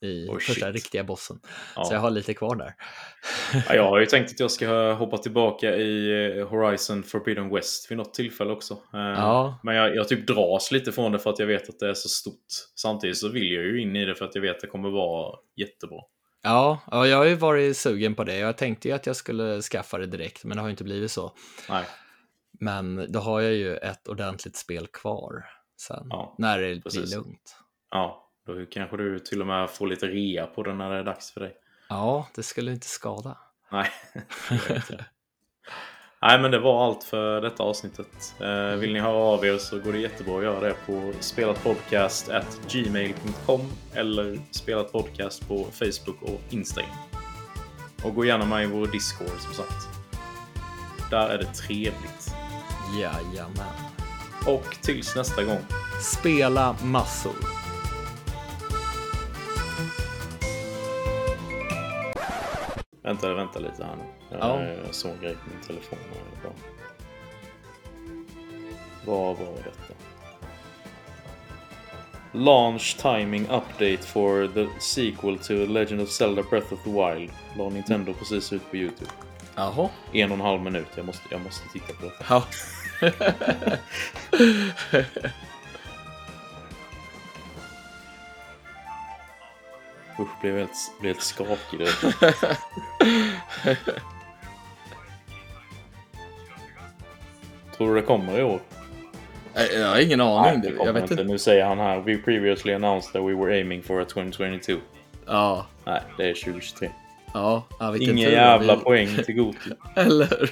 Speaker 2: I
Speaker 1: Oh,
Speaker 2: första
Speaker 1: shit.
Speaker 2: riktiga bossen.
Speaker 1: Ja.
Speaker 2: Så jag har lite kvar där.
Speaker 1: Ja, jag har ju tänkt att jag ska hoppa tillbaka i eh, Horizon Forbidden West vid något tillfälle också. Eh,
Speaker 2: Ja.
Speaker 1: Men jag, jag typ dras lite från det för att jag vet att det är så stort. Samtidigt så vill jag ju in i det för att jag vet att det kommer vara jättebra.
Speaker 2: Ja, ja, jag har ju varit sugen på det. Jag tänkte ju att jag skulle skaffa det direkt, men det har ju inte blivit så.
Speaker 1: Nej,
Speaker 2: Men då har jag ju ett ordentligt spel kvar sen,
Speaker 1: Ja,
Speaker 2: när det
Speaker 1: precis.
Speaker 2: blir lugnt.
Speaker 1: ja, då kanske du till och med får lite rea på det när det är dags för dig.
Speaker 2: Ja, det skulle inte skada.
Speaker 1: Nej, det inte. Nej, men det var allt för detta avsnittet. Eh, vill ni höra av er så går det jättebra att göra det på spelatpodcast.gmail.com eller spelatpodcast på Facebook och Instagram. Och gå gärna med i vår Discord som sagt. Där är det trevligt.
Speaker 2: Jajamän.
Speaker 1: Och tills nästa gång.
Speaker 2: Spela massor.
Speaker 1: Vänta, vänta lite här nu. Jag
Speaker 2: Ja.
Speaker 1: jag såg en grej på min telefon. här. Det. Vad var detta? Launch timing update for the sequel to Legend of Zelda Breath of the Wild. La Nintendo precis ut på Youtube.
Speaker 2: Jaha.
Speaker 1: En och en halv minut. Jag måste, jag måste titta på detta.
Speaker 2: Ja.
Speaker 1: Usch, blev helt, blev helt skakig. Det. Tror du det kommer i år?
Speaker 2: Jag, har ingen aning.
Speaker 1: det
Speaker 2: jag vet
Speaker 1: inte.
Speaker 2: inte.
Speaker 1: Nu säger han här. We previously announced that we were aiming for a 2022.
Speaker 2: Ja,
Speaker 1: Nej, det är 2023.
Speaker 2: ja, ja vilken
Speaker 1: Ingen jävla
Speaker 2: Vi-
Speaker 1: poäng till Goti.
Speaker 2: Eller